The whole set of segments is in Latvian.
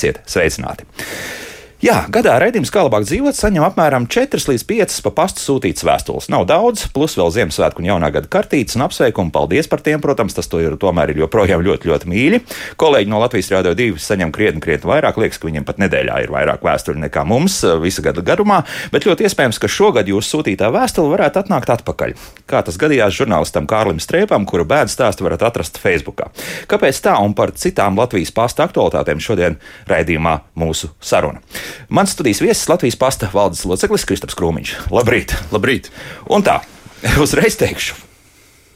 Esiet sveicināti! Jā, gadā raidījums kā labāk dzīvot saņem apmēram 4 līdz 5 pa pastu sūtītas vēstules. Nav daudz, plus vēl Ziemassvētku un jaunā gada kartītes un apsveikumu. Paldies par tiem, protams, tas ir tomēr ir joprojām ļoti, ļoti mīļi. Kolēģi no Latvijas Rādio 2 saņem krietni, krietni vairāk. Liekas, ka viņiem pat nedēļā ir vairāk vēstuļu nekā mums eh, visa gada garumā, bet ļoti iespējams, ka šogad jūsu sūtītā vēstule varētu atnākt atpakaļ. Kā tas gadījās žurnālistam Kārlim Strēpam, kura bēdu stāstu varat atrast Facebook. Kāpēc tā un par citām Latvijas pasta aktualitātēm šodien raidījumā mūsu saruna? Mans studijas viesis Latvijas pasta valdes loceklis Kristaps Krūmiņš. Labrīt! Labrīt! Un tā, uzreiz teikšu.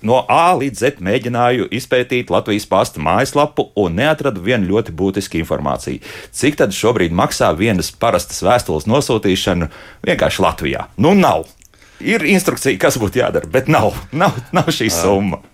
No A līdz Z mēģināju izpētīt Latvijas pasta mājaslapu un neatradu vienu ļoti būtisku informāciju. Cik tad šobrīd maksā vienas parastas vēstules nosūtīšana vienkārši Latvijā? Nu, nav. Ir instrukcija, kas būtu jādara, bet nav, nav, nav šī summa. Uh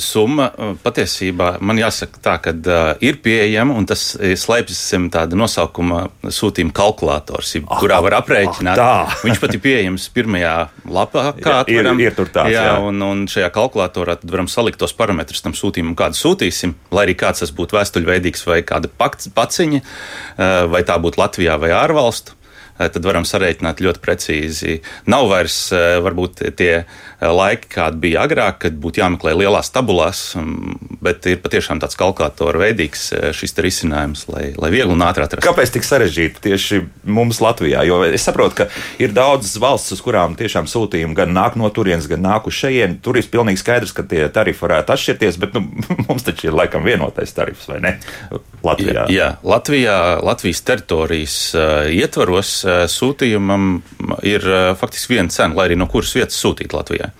summa uh, patiesībā man jāsaka tā, ka uh, ir pieejama un tas slēpjas zem tāda nosaukuma sūtījuma kalkulators, ah, kurā var aprēķināt. Ah, Viņš pat ir pieejams pirmajā lapā, kā jā, ir, ir tur tāds. Jā, jā. Un, un šajā kalkulatorā tad varam salikt tos parametrus tam sūtījumam, kādu sūtīsim, lai arī kāds tas būtu vēstuļveidīgs vai kāda paciņa, uh, vai tā būtu Latvijā vai ārvalstu tad varam sarēķināt ļoti precīzi. Nav vairs varbūt tie Eh, laiki, kādi bija agrāk, kad būtu jāmeklē lielās tabulās, um, bet ir patiešām tāds kalkulatora veidīgs eh, šis risinājums, lai, lai viegli un ātri atrastu. Kāpēc tik sarežģīti tieši mums Latvijā? Jo es saprotu, ka ir daudzas valsts, uz kurām tiešām sūtījumi gan nāk no turienes, gan nāk uz šejienes. Tur ir pilnīgi skaidrs, ka tie tarifi varētu atšķirties, bet nu, mums taču ir laikam vienotais tarifs, vai ne? Latvijā. Jā, jā. Latvijā, Latvijas teritorijas uh, ietvaros sūtījumam ir uh, faktiski viena cena, lai arī no kuras vietas sūtīt Latvijā.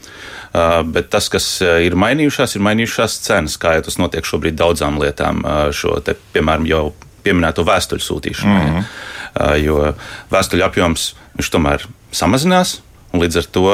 Uh, bet tas, kas ir mainījušās, ir mainījušās cenas, kā jau tas notiek šobrīd daudzām lietām, šo te, piemēram, jau pieminēto vēstuļu sūtīšanu. Mm -hmm. Jo vēstuļu apjoms tomēr samazinās, Un līdz ar to,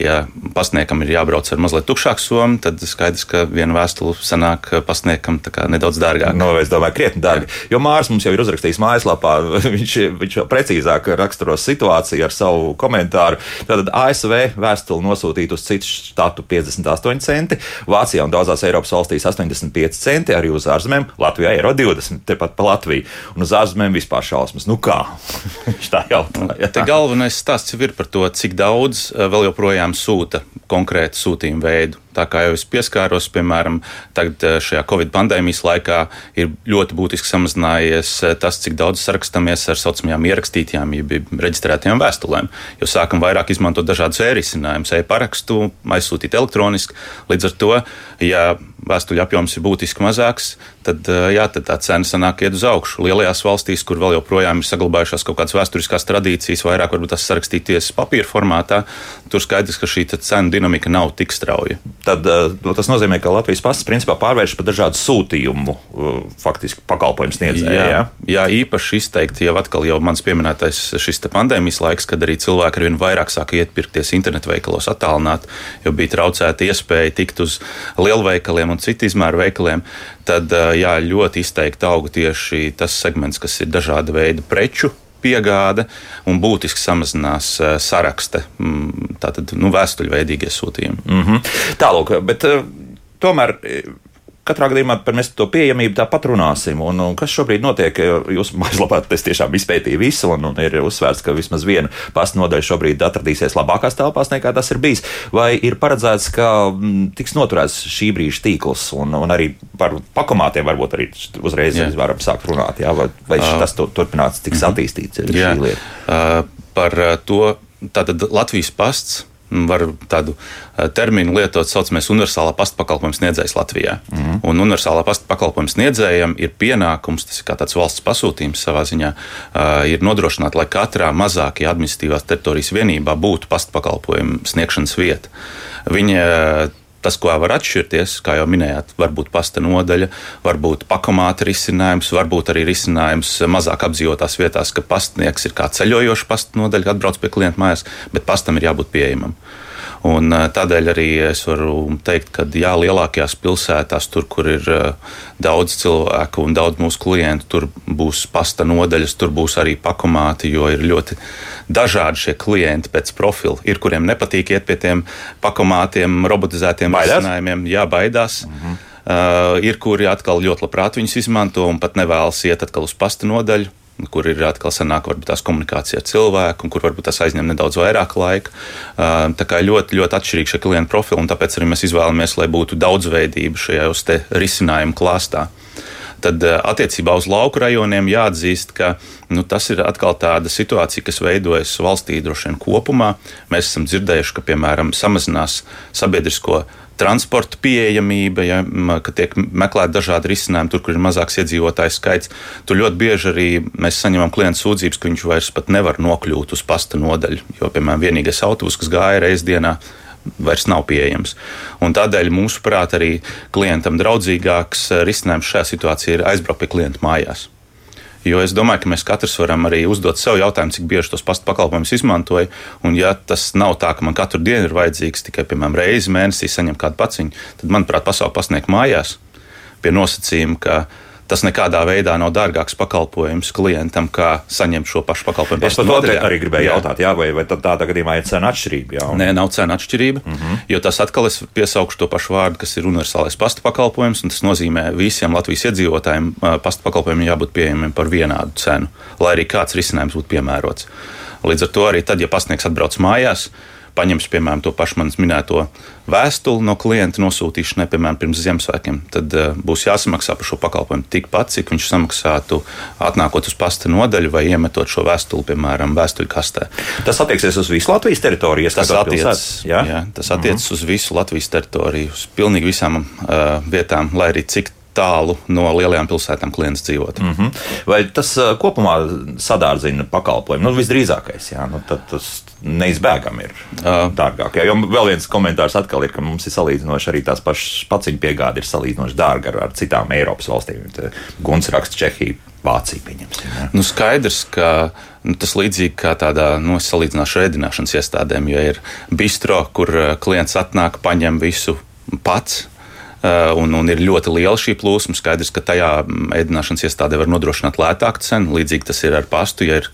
ja pasniegam ir jābrauc ar mazliet tukšāku somu, tad skaidrs, ka viena vēstule sanāk pasniegam nedaudz dārgāk. No, nu, es domāju, krietni dārgi. Jā. Jo Mārcis mums jau ir uzrakstījis mājaslapā, viņš, viņš jau precīzāk raksturos situāciju ar savu komentāru. Tātad ASV vēstuli nosūtīt uz citu štatu 58 centi, Vācijā un daudzās Eiropas valstīs 85 centi, arī uz ārzemēm Latvijā eiro 20, tepat pa Latviju. Un uz ārzemēm vispār šausmas. Nu kā? viņš tā jautāja. Te galvenais stāsts ir par to, cik daudz daudz eh, vēl joprojām sūta konkrētu sūtījumu veidu. Tā kā jau es pieskāros, piemēram, tagad eh, šajā Covid pandēmijas laikā ir ļoti būtiski samazinājies eh, tas, cik daudz sarakstāmies ar saucamajām ierakstītajām, jeb reģistrētajām vēstulēm. Jo sākam vairāk izmantot dažādus e-risinājumus, e-parakstu, aizsūtīt elektroniski. Līdz ar to, ja vēstuļu apjoms ir būtiski mazāks, tad, eh, jā, tad tā cena sanāk iet uz augšu. Lielajās valstīs, kur vēl joprojām ir saglabājušās kaut kādas vēsturiskās tradīcijas, vairāk varbūt tas sarakstīties papīra formātā, tur skaidrs, ka šī cenu dinamika nav tik strauja tad uh, tas nozīmē, ka Latvijas pasts principā pārvēršas par dažādu sūtījumu, uh, faktiski pakalpojumu sniedzēju. Jā, jā? jā, īpaši izteikti jau atkal jau mans pieminētais šis pandēmijas laiks, kad arī cilvēki arvien vairāk sāka iepirkties internetu veikalos attālināt, jo bija traucēta iespēja tikt uz lielveikaliem un citu izmēru veikaliem. Tad uh, jā, ļoti izteikti auga tieši tas segments, kas ir dažāda veida preču piegāde un būtiski samazinās eh, saraksta, mm, tātad nu, vēstuļveidīgie sūtījumi. Mm -hmm. Tālāk, bet eh, tomēr katrā gadījumā par mēs to pieejamību tāpat runāsim. Un, un kas šobrīd notiek? Jūs mājaslapā es tiešām izpētīju visu, un, un ir uzsvērts, ka vismaz viena pasta nodaļa šobrīd atradīsies labākās telpās nekā tas ir bijis. Vai ir paredzēts, ka m, mm, tiks noturēts šī brīža tīkls, un, un arī par pakomātiem varbūt arī uzreiz jā. varam sākt runāt, jā? vai, vai uh, tas turpinās, tiks mhm. attīstīts jā? Uh, par to tātad Latvijas pasts var tādu terminu lietot, saucamies universālā pasta pakalpojuma sniedzējs Latvijā. Mm. Un universālā pasta pakalpojuma sniedzējam ir pienākums, tas ir kā tāds valsts pasūtījums savā ziņā, ir nodrošināt, lai katrā mazākajā administratīvās teritorijas vienībā būtu pasta pakalpojumu sniegšanas vieta. Viņi Tas, ko var atšķirties, kā jau minējāt, varbūt pasta nodaļa, varbūt pakomāta risinājums, varbūt arī risinājums mazāk apdzīvotās vietās, ka pastnieks ir kā ceļojoša pasta nodaļa, atbrauc pie klienta mājās, bet pastam ir jābūt pieejamam. Un, tādēļ arī es varu teikt, ka jā, lielākajās pilsētās, tur, kur ir daudz cilvēku un daudz mūsu klientu, tur būs pasta nodaļas, tur būs arī pakomāti, jo ir ļoti dažādi šie klienti pēc profila. Ir, kuriem nepatīk iet pie tiem pakomātiem, robotizētiem risinājumiem, jā, baidās. -hmm. Uh, ir, kuri atkal ļoti labprāt viņus izmanto un pat nevēlas iet atkal uz pasta nodaļu kur ir atkal sanāk, varbūt tās komunikācija ar cilvēku, un kur varbūt tas aizņem nedaudz vairāk laika. Tā kā ļoti, ļoti atšķirīgi šie klientu profili, un tāpēc arī mēs izvēlamies, lai būtu daudzveidība šajos risinājumu klāstā. Tad attiecībā uz lauku rajoniem jāatzīst, ka nu, tas ir atkal tāda situācija, kas veidojas valstī droši vien kopumā. Mēs esam dzirdējuši, ka piemēram samazinās sabiedrisko transporta pieejamība, ja, ka tiek meklēti dažādi risinājumi, tur, kur ir mazāks iedzīvotāju skaits. Tur ļoti bieži arī mēs saņemam klientu sūdzības, ka viņš vairs nevar nokļūt uz pasta nodaļu, jo, piemēram, vienīgais autobus, kas gāja reizes dienā, vairs nav pieejams. Un tādēļ, mūsuprāt, arī klientam draudzīgāks risinājums šajā situācijā ir aizbraukt pie klienta mājās. Jo es domāju, ka mēs katrs varam arī uzdot sev jautājumu, cik bieži tos pastu pakalpojumus izmantoju. Un, ja tas nav tā, ka man katru dienu ir vajadzīgs tikai, piemēram, reizi mēnesī saņemt kādu paciņu, tad, manuprāt, pasauli pasniegt mājās pie nosacījuma, ka tas nekādā veidā nav dārgāks pakalpojums klientam, kā saņemt šo pašu pakalpojumu. Es pat noteikti arī gribēju jā. jautāt, jā, vai, vai tādā gadījumā ir cena atšķirība? Jā, un... Nē, nav cena atšķirība, mm -hmm. jo tas atkal es piesaukšu to pašu vārdu, kas ir universālais pasta pakalpojums, un tas nozīmē visiem Latvijas iedzīvotājiem pasta pakalpojumiem jābūt pieejamiem par vienādu cenu, lai arī kāds risinājums būtu piemērots. Līdz ar to arī tad, ja pasniegs atbrauc mājās, paņems, piemēram, to pašu manis minēto vēstuli no klienta nosūtīšanai, piemēram, pirms Ziemassvētkiem, tad uh, būs jāsamaksā par šo pakalpojumu tikpat, cik viņš samaksātu atnākot uz pasta nodaļu vai iemetot šo vēstuli, piemēram, vēstuļu kastē. Tas attieksies uz visu Latvijas teritoriju. Tas attiecas ja? jā, tas attiec mm -hmm. uz visu Latvijas teritoriju, uz pilnīgi visām uh, vietām, lai arī cik tālu no lielajām pilsētām klients dzīvot. Mm -hmm. Vai tas kopumā sadārdzina pakalpojumu? Nu, visdrīzākais, jā, nu, tas neizbēgami ir uh, dārgāk. Jā, jo vēl viens komentārs atkal ir, ka mums ir salīdzinoši arī tās pašas paciņu piegāde ir salīdzinoši dārga ar, ar citām Eiropas valstīm. Guns raksta Čehija. Vācija, pieņemsim. Ja. Nu, skaidrs, ka nu, tas līdzīgi kā tādā nu, salīdzināšu ēdināšanas iestādēm, jo ir bistro, kur klients atnāk, paņem visu pats, un, un ir ļoti liela šī plūsma. Skaidrs, ka tajā mm, ēdināšanas iestādē var nodrošināt lētāku cenu. Līdzīgi tas ir ar pastu, ja ir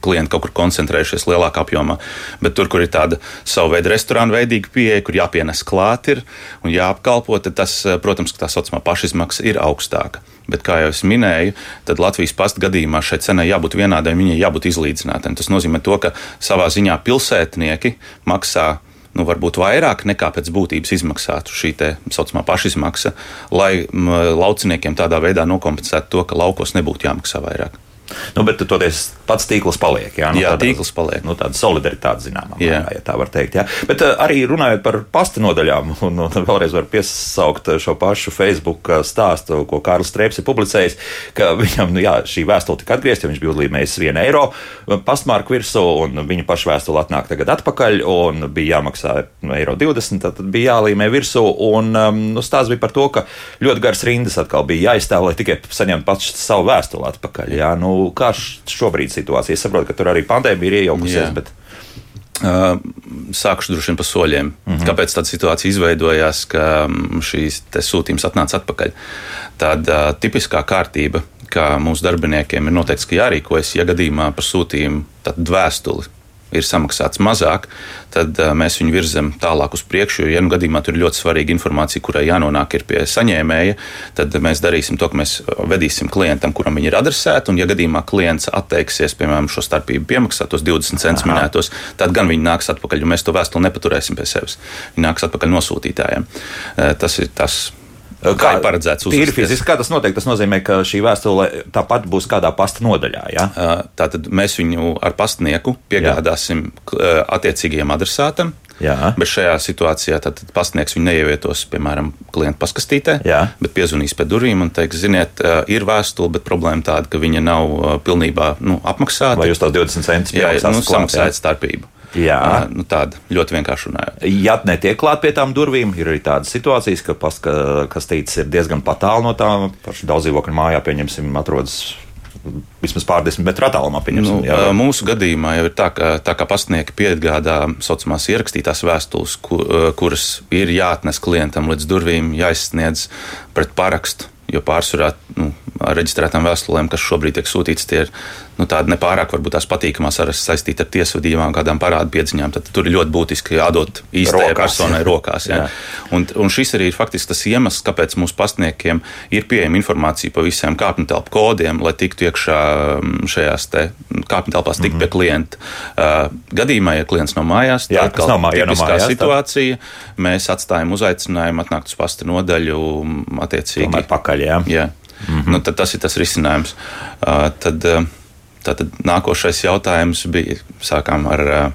klienti kaut kur koncentrējušies lielākā apjomā. Bet tur, kur ir tāda savu veidu restorāna veidīga pieeja, kur jāpienes klāt ir un jāapkalpo, tad tas, eh, protams, tā saucamā pašizmaksa ir augstāka. Bet, kā jau es minēju, tad Latvijas pasta gadījumā šai cenai jābūt vienādai, viņai jābūt izlīdzinātai. Tas nozīmē, to, ka savā ziņā pilsētnieki maksā nu, varbūt vairāk nekā pēc būtības izmaksātu šī tā saucamā pašizmaksa, lai lauciniekiem tādā veidā nokompensētu to, ka laukos nebūtu jāmaksā vairāk. Nu, bet toties pats tīkls paliek. Jā, nu, jā tāda, tīkls paliek. Nu, tāda solidaritāte zināmā mērā, ja tā var teikt. Jā. Bet uh, arī runājot par pasta nodaļām, un, un vēlreiz var piesaukt šo pašu Facebook eh, stāstu, ko Kārlis Streips ir publicējis, ka viņam nu, jā, šī vēstule tika atgriezta, viņš bija uzlīmējis vienu eiro pastmarku virsū, un viņa paša vēstule atnāk tagad atpakaļ, un bija jāmaksā nu, eiro 20, tad bija jālīmē virsū, un um, nu, stāsts bija par to, ka ļoti garas rindas atkal bija jāizstāv, lai tikai saņemtu pats savu vēstuli atpakaļ. Jā. Nu, kā šobrīd situācija? Es saprotu, ka tur arī pandēmija ir iejaukusies. Bet... Uh, sākšu droši vien pa soļiem. Mm -hmm. Kāpēc tāda situācija izveidojās, ka šīs sūtījums atnāca atpakaļ? Tāda uh, tipiskā kārtība, kā mūsu darbiniekiem ir noteikts, ka jārīkojas, ja gadījumā par sūtījumu vēstuli ir samaksāts mazāk, tad uh, mēs viņu virzam tālāk uz priekšu. Jo, ja nu gadījumā tur ir ļoti svarīga informācija, kurai jānonāk pie saņēmēja, tad mēs darīsim to, ka mēs vedīsim klientam, kuram viņi ir adresēti. Un, ja gadījumā klients atteiksies, piemēram, šo starpību piemaksāt, tos 20 centus minētos, tad gan viņi nāks atpakaļ, jo mēs to vēstuli nepaturēsim pie sevis. Viņi nāks atpakaļ nosūtītājiem. Uh, tas ir tas Kā ir paredzēts? Ir fiziski, kā tas notiek. Tas nozīmē, ka šī vēstule tāpat būs kādā pasta nodaļā. Ja? Tātad mēs viņu ar pastnieku piegādāsim Jā. attiecīgajam adresātam. Jā. Bet šajā situācijā pastnieks viņu neievietos, piemēram, klienta paskastītē, Jā. bet piezvanīs pie durvīm un teiks, ziniet, ir vēstule, bet problēma tāda, ka viņa nav pilnībā nu, apmaksāta. Vai jūs tās 20 centus nu, samaksājat starpību? Jā. Nu, tāda ļoti vienkārši runājot. Ja netiek klāt pie tām durvīm, ir arī tādas situācijas, ka paskastītes ir diezgan tālu no tām pašām daudz dzīvokļu mājā, pieņemsim, atrodas vismaz pārdesmit metru attālumā. Nu, jā. mūsu gadījumā jau ir tā, ka tā kā pastnieki piegādā saucamās ierakstītās vēstules, kuras ir jāatnes klientam līdz durvīm, jāizsniedz pret parakstu. Jo pārsvarā nu, reģistrētām vēstulēm, kas šobrīd tiek sūtītas, tie ir nu, tādi nepārāk varbūt tās patīkamās ar saistīti ar tiesvedībām, kādām parādu piedziņām. Tad tur ir ļoti būtiski jādod īstajai personai rokās. Jā. Jā. Un, un šis arī ir faktiski tas iemesls, kāpēc mūsu pastniekiem ir pieejama informācija par visiem kāpņu telpu kodiem, lai tiktu iekšā šajās kāpņu telpās, tikt mm -hmm. pie klienta. Uh, gadījumā, ja klients nav mājās, tad nav mājā, no mājās, situācija. Tad... Mēs atstājam uzaicinājumu atnākt uz pasta nodaļu attiecīgi. Tomēr pakaļ, jā. jā. Mm -hmm. nu, tas ir tas risinājums. Uh, tad, uh, Tātad nākošais jautājums bija sākām ar,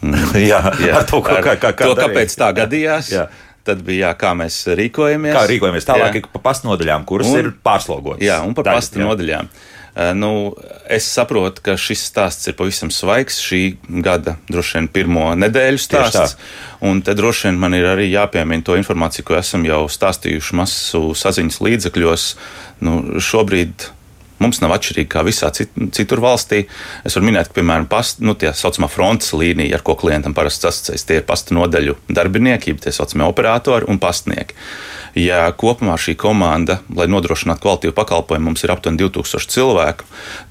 mm, jā, jā, ar to, kā, kā, kā, kā to kāpēc tā gadījās. Jā. Tad bija jā, kā mēs rīkojamies. Kā rīkojamies tālāk jā. pa pastu nodaļām, kuras un, ir pārslogotas. Jā, un par pastu nodaļām. Uh, nu, es saprotu, ka šis stāsts ir pavisam svaigs. Šī gada droši vien pirmo nedēļu stāsts. Un te droši vien man ir arī jāpiemina to informāciju, ko esam jau stāstījuši masu saziņas līdzekļos. Nu, šobrīd Mums nav atšķirīgi kā visā citur valstī. Es varu minēt, ka, piemēram, past, nu, tā saucamā frontes līnija, ar ko klientam parasti sasaucas, tie ir pasta nodaļu darbinieki, tie saucamie operatori un pastnieki. Ja kopumā šī komanda, lai nodrošinātu kvalitīvu pakalpojumu, mums ir aptuveni 2000 cilvēku,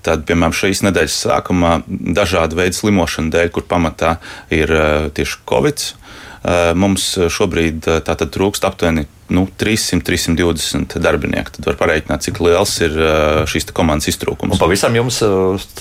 tad, piemēram, šīs nedēļas sākumā dažādu veidu slimošanu dēļ, kur pamatā ir eh, tieši Covid, eh, mums šobrīd eh, tātad trūkst aptuveni nu, 300, 320 darbinieku. Tad var pareiķināt, cik liels ir šīs komandas iztrūkums. Un pavisam jums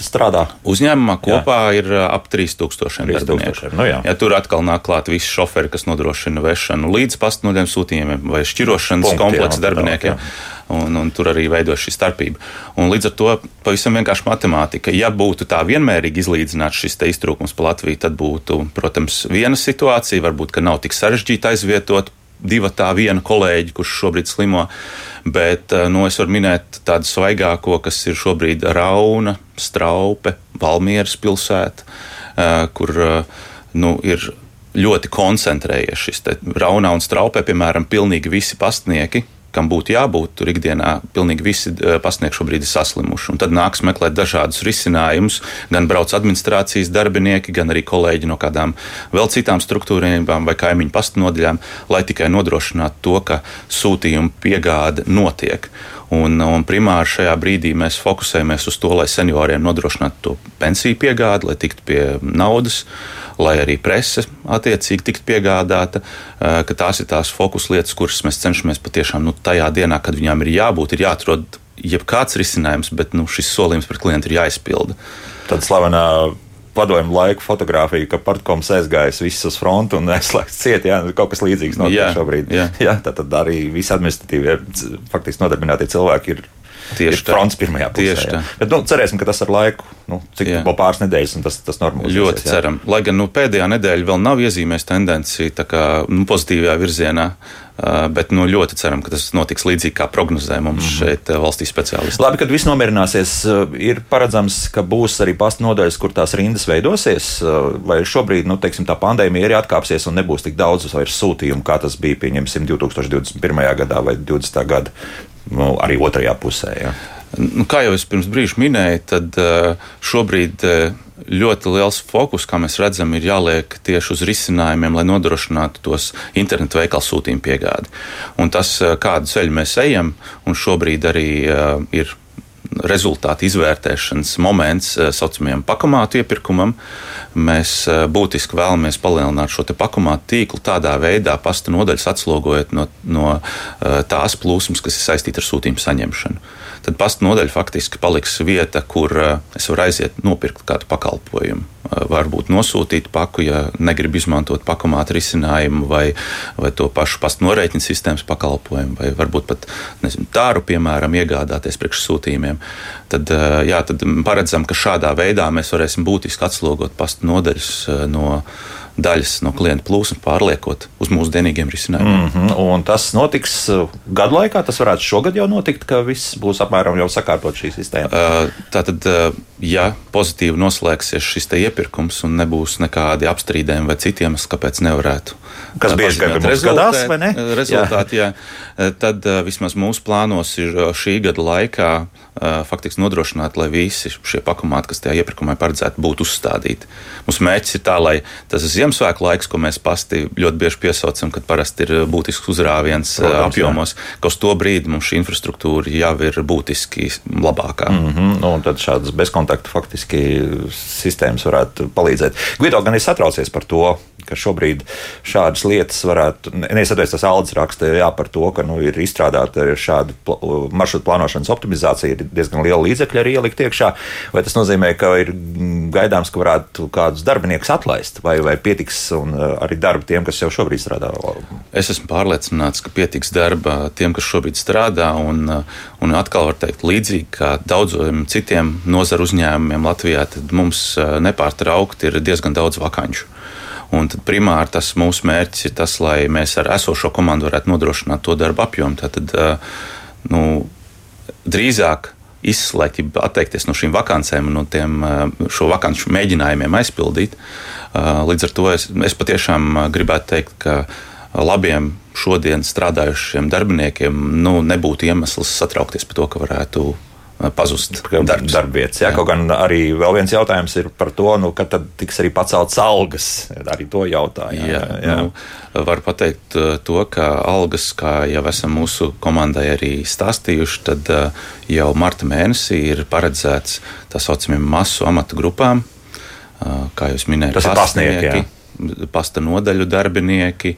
strādā? Uzņēmumā kopā jā. ir ap 3000 darbinieku. Nu, jā. ja tur atkal nāk klāt visi šoferi, kas nodrošina vešanu līdz pastnoļiem sūtījumiem vai šķirošanas Punkt, kompleksa darbiniekiem. Un, un tur arī veidojas šī starpība. Un līdz ar to pavisam vienkārši matemātika. Ja būtu tā vienmērīgi izlīdzināts šis iztrūkums pa Latviju, tad būtu, protams, viena situācija, varbūt, ka nav tik sarežģīti aizvietot divi tā viena kolēģi, kurš šobrīd slimo. Bet eh, nu, es varu minēt tādu svaigāko, kas ir šobrīd Rauna, Straupe, Valmieras pilsēta, eh, kur eh, nu, ir ļoti koncentrējies šis Raunā un Straupē, piemēram, pilnīgi visi pastnieki kam būtu jābūt. Tur ikdienā pilnīgi visi eh, pasniegti šobrīd ir saslimuši. Un tad nāks meklēt dažādus risinājumus. Gan brauc administrācijas darbinieki, gan arī kolēģi no kādām vēl citām struktūrām vai kaimiņu pastu nodaļām, lai tikai nodrošinātu to, ka sūtījuma piegāde notiek. Un, un primāri šajā brīdī mēs fokusējamies uz to, lai senioriem nodrošinātu to pensiju piegādi, lai tiktu pie naudas, lai arī prese attiecīgi tiktu piegādāta. Eh, tās ir tās fokus lietas, kuras mēs cenšamies patiešām nu, tajā dienā, kad viņām ir jābūt, ir jāatrod jebkāds risinājums, bet nu, šis solījums par klientu ir jāizpilda. Tad slavenā padomju laiku fotografiju, ka partkoms aizgājis viss uz frontu un aizslēgts ciet, jā, nu, kaut kas līdzīgs notiek šobrīd. Jā. Jā, tad arī visi administratīvie, faktiski nodarbinātie cilvēki ir Tieši tā. Fronts pirmajā pusē. Tieši tā. Bet, nu, cerēsim, ka tas ar laiku, nu, cik vēl pāris nedēļas, un tas, tas normāli. Ļoti jā. ceram. Lai gan nu, pēdējā nedēļa vēl nav iezīmējusi tendenci kā nu, pozitīvajā virzienā. Bet nu, ļoti ceram, ka tas notiks līdzīgi kā prognozē mums mm -hmm. šeit, valstī speciālisti. Labi, kad viss nomierināsies, ir paredzams, ka būs arī pasta nodaļas, kur tās rindas veidosies. Vai šobrīd nu, teiksim, tā pandēmija arī atkāpsies un nebūs tik daudz sūtījumu, kā tas bija pieņemsim 2021. gadā vai 2020. gadā nu, arī otrajā pusē. Ja. Nu, kā jau es pirms brīža minēju, tad uh, šobrīd uh, ļoti liels fokus, kā mēs redzam, ir jāliek tieši uz risinājumiem, lai nodrošinātu tos internetu veikalu sūtījumu piegādi. Un tas, uh, kādu ceļu mēs ejam, un šobrīd arī ir rezultātu izvērtēšanas moments saucamajam pakomātu iepirkumam. Mēs būtiski vēlamies palielināt šo pakomātu tīklu tādā veidā, pasta nodaļas atslogojot no, no tās plūsmas, kas ir saistīta ar sūtījumu saņemšanu tad pasta nodaļa faktiski paliks vieta, kur eh, es varu aiziet nopirkt kādu pakalpojumu. Varbūt nosūtīt paku, ja negribu izmantot pakomātu risinājumu, vai, vai to pašu pasta norēķinu sistēmas pakalpojumu, vai varbūt pat nezinu, tāru, piemēram, iegādāties priekšsūtījumiem. Tad, eh, jā, tad paredzam, ka šādā veidā mēs varēsim būtiski atslogot pasta nodaļas no daļas no klienta plūsmas pārliekot uz mūsdienīgiem risinājumiem. Mm -hmm. Un tas notiks uh, gadu laikā. Tas varētu šogad jau notikt, ka viss būs apmēram jau sakārtot šī sistēma. Uh, tātad, uh, ja pozitīvi noslēgsies šis iepirkums un nebūs nekādi apstrīdējumi vai citiem, kāpēc nevarētu Kas bieži vien mums gadās, vai ne? Rezultāti, jā. jā. Tad vismaz mūsu plānos ir šī gada laikā faktiski nodrošināt, lai visi šie pakomāti, kas tajā iepirkumā paredzēti, būtu uzstādīti. Mūsu mērķis ir tā, lai tas Ziemassvētku laiks, ko mēs pasti ļoti bieži piesaucam, kad parasti ir būtisks uzrāviens Protams, apjomos, jā. ka uz to brīdi mums šī infrastruktūra jau ir būtiski labākā. Mm -hmm. nu, tad šādas bezkontaktu faktiski sistēmas varētu palīdzēt. Gvido gan ir satraucies par to, ka šobrīd šādas lietas varētu, neizsatoties tas Aldis raksta, jā, par to, ka nu, ir izstrādāta šāda maršrutu plānošanas optimizācija, ir diezgan liela līdzekļa arī ielikt iekšā. Vai tas nozīmē, ka ir gaidāms, ka varētu kādus darbiniekus atlaist, vai, vai pietiks arī darba tiem, kas jau šobrīd strādā? Es esmu pārliecināts, ka pietiks darba tiem, kas šobrīd strādā, un, un atkal var teikt līdzīgi kā daudziem citiem nozaru uzņēmumiem Latvijā, tad mums nepārtraukti ir diezgan daudz vakanču. Un primāri tas mūsu mērķis ir tas, lai mēs ar esošo komandu varētu nodrošināt to darbu apjomu. Tad, nu, drīzāk izslēgt, atteikties no šīm vakancēm un no tiem šo vakanču mēģinājumiem aizpildīt. Līdz ar to es, es patiešām gribētu teikt, ka labiem šodien strādājušiem darbiniekiem nu, nebūtu iemesls satraukties par to, ka varētu pazust darbs. darbvietas. Jā, jā. Kaut gan arī vēl viens jautājums ir par to, nu, kad tiks arī paceltas algas. Arī to jautājumu. Jā, jā. jā. Nu, var pateikt uh, to, ka algas, kā jau esam mūsu komandai arī stāstījuši, tad uh, jau marta mēnesī ir paredzēts tā saucamiem masu amatu grupām, uh, kā jūs minējāt, tas ir pasnieki. Pasta nodaļu darbinieki,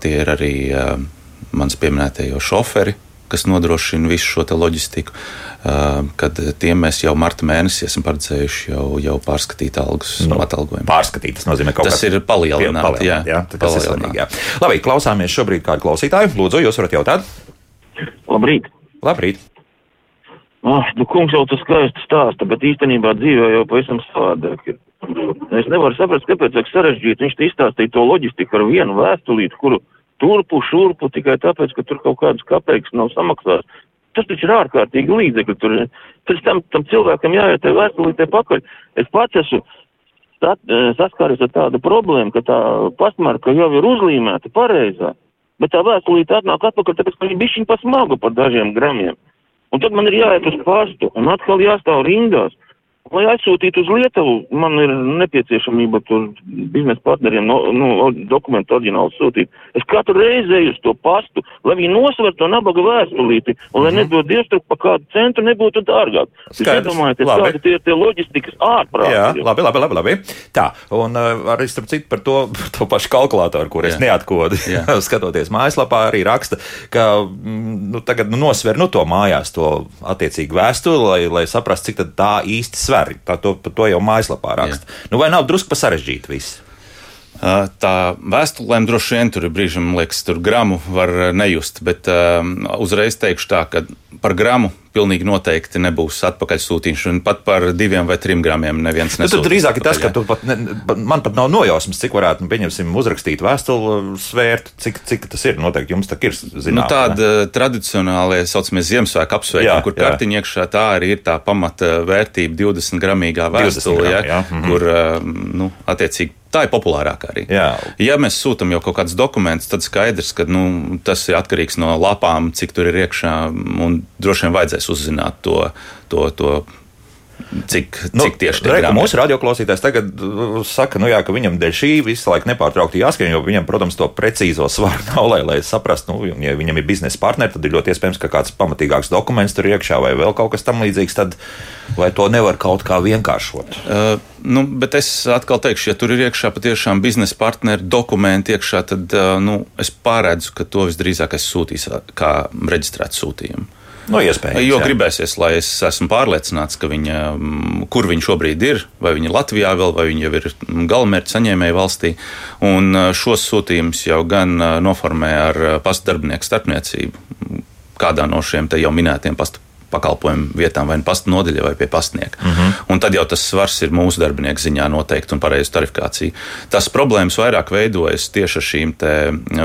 tie ir arī mans pieminētie šoferi, kas nodrošina visu šo loģistiku. Kad tiem mēs jau marta mēnesī esam paredzējuši jau, jau pārskatīt algas nu, atalgojumu. Pārskatīt, tas nozīmē kaut kas ir palielināt. palielināt jā, jā, tas palielināt. ir svarīgi. Jā. Labi, klausāmies šobrīd kādu klausītāju. Lūdzu, jūs varat jautāt? Labrīt! Labrīt! Ah, nu, kungs jau tas skaisti stāsta, bet īstenībā dzīvē jau pavisam savādāk ir. Es nevaru saprast, kāpēc tas sarežģīti. Viņš izstāstīja to loģistiku ar vienu vēstulīti, kuru turpu, šurpu tikai tāpēc, ka tur kaut kādas kapeikas nav samaksāts. Tas taču ir ārkārtīgi līdzekļi. Tur pēc tam, tam cilvēkam jāiet vēstulītē pakaļ. Es pats esmu sat, eh, saskāries ar tādu problēmu, ka tā pastmarka jau ir uzlīmēta pareizā, bet tā vēstulīte atnāk atpakaļ, tāpēc, ka viņa bišķiņ pasmaga par dažiem gramiem. Un tad man ir jāiet uz pastu un atkal jāstāv rindās. Lai aizsūtītu uz Lietuvu, man ir nepieciešamība tur biznesa partneriem no, nu, dokumentu oriģinālu sūtīt. Es katru reizi eju uz to pastu, lai viņi nosver to nabaga vēstulīti, un lai mm -hmm. nedod dievstruk pa kādu centru, nebūtu dārgāk. Jūs iedomājaties, kādi tie ir tie loģistikas ārprāti. Jā, labi, labi, labi, labi. Tā, un uh, arī starp citu par to, to pašu kalkulātoru, kur es neatkodu, skatoties mājaslapā, arī raksta, ka mm, nu, tagad nu, nosver nu, to mājās, to attiecīgu vēstuli, lai, lai saprastu, cik tā īsti sver svēri. Tā to, to jau mājaslapā raksta. Jā. Nu, vai nav drusku pa sarežģīti viss? Tā vēstulēm droši vien tur brīžiem, liekas, tur gramu var nejust, bet um, uzreiz teikšu tā, ka par gramu pilnīgi noteikti nebūs atpakaļsūtīšana. Un pat par diviem vai trim gramiem neviens nesūtīs. Nu, tad drīzāk ir tas, ka pat ne, man pat nav nojausmas, cik varētu, nu, pieņemsim, uzrakstīt vēstuli svērt, cik, cik tas ir. Noteikti jums tā ir zināms. Nu, tāda ne? tradicionālie, saucamie Ziemassvētku apsveikumi, kur kartiņa iekšā tā arī ir tā pamata vērtība 20 gramīgā vēstule, ja, jā. Mm -hmm. kur, nu, attiecīgi Tā ir populārākā arī. Jā. Ja mēs sūtām jau kaut kādus dokumentus, tad skaidrs, ka nu, tas ir atkarīgs no lapām, cik tur ir iekšā. Droši vien vajadzēs uzzināt to, to, to Cik, nu, cik tieši tā ir? Mūsu radioklausītājs tagad uh, saka, nu jā, ka viņam dēļ šī visu laiku nepārtraukti jāskan, jo viņam, protams, to precīzo svaru nav, lai, lai saprastu, nu, ja viņam ir biznesa partneri, tad ir ļoti iespējams, ka kāds pamatīgāks dokuments tur iekšā vai vēl kaut kas tam līdzīgs, tad vai to nevar kaut kā vienkāršot? Uh, nu, bet es atkal teikšu, ja tur ir iekšā patiešām biznesa partneri dokumenti iekšā, tad uh, nu, es pārēdzu, ka to visdrīzāk es sūtīšu kā reģistrētu sūtījumu. No nu, iespējams. Jo jā. gribēsies, lai es esmu pārliecināts, ka viņa, mm, kur viņa šobrīd ir, vai viņa Latvijā vēl, vai viņa jau ir galamērķa saņēmēja valstī. Un šos sūtījumus jau gan noformē ar pastu darbinieku starpniecību kādā no šiem jau minētiem pastu pakalpojumu vietām, vai nu pasta nodeļa, vai pie pastnieka. Uh -huh. Un tad jau tas svars ir mūsu darbinieku ziņā noteikti un pareizu tarifikāciju. Tas problēmas vairāk veidojas tieši ar šīm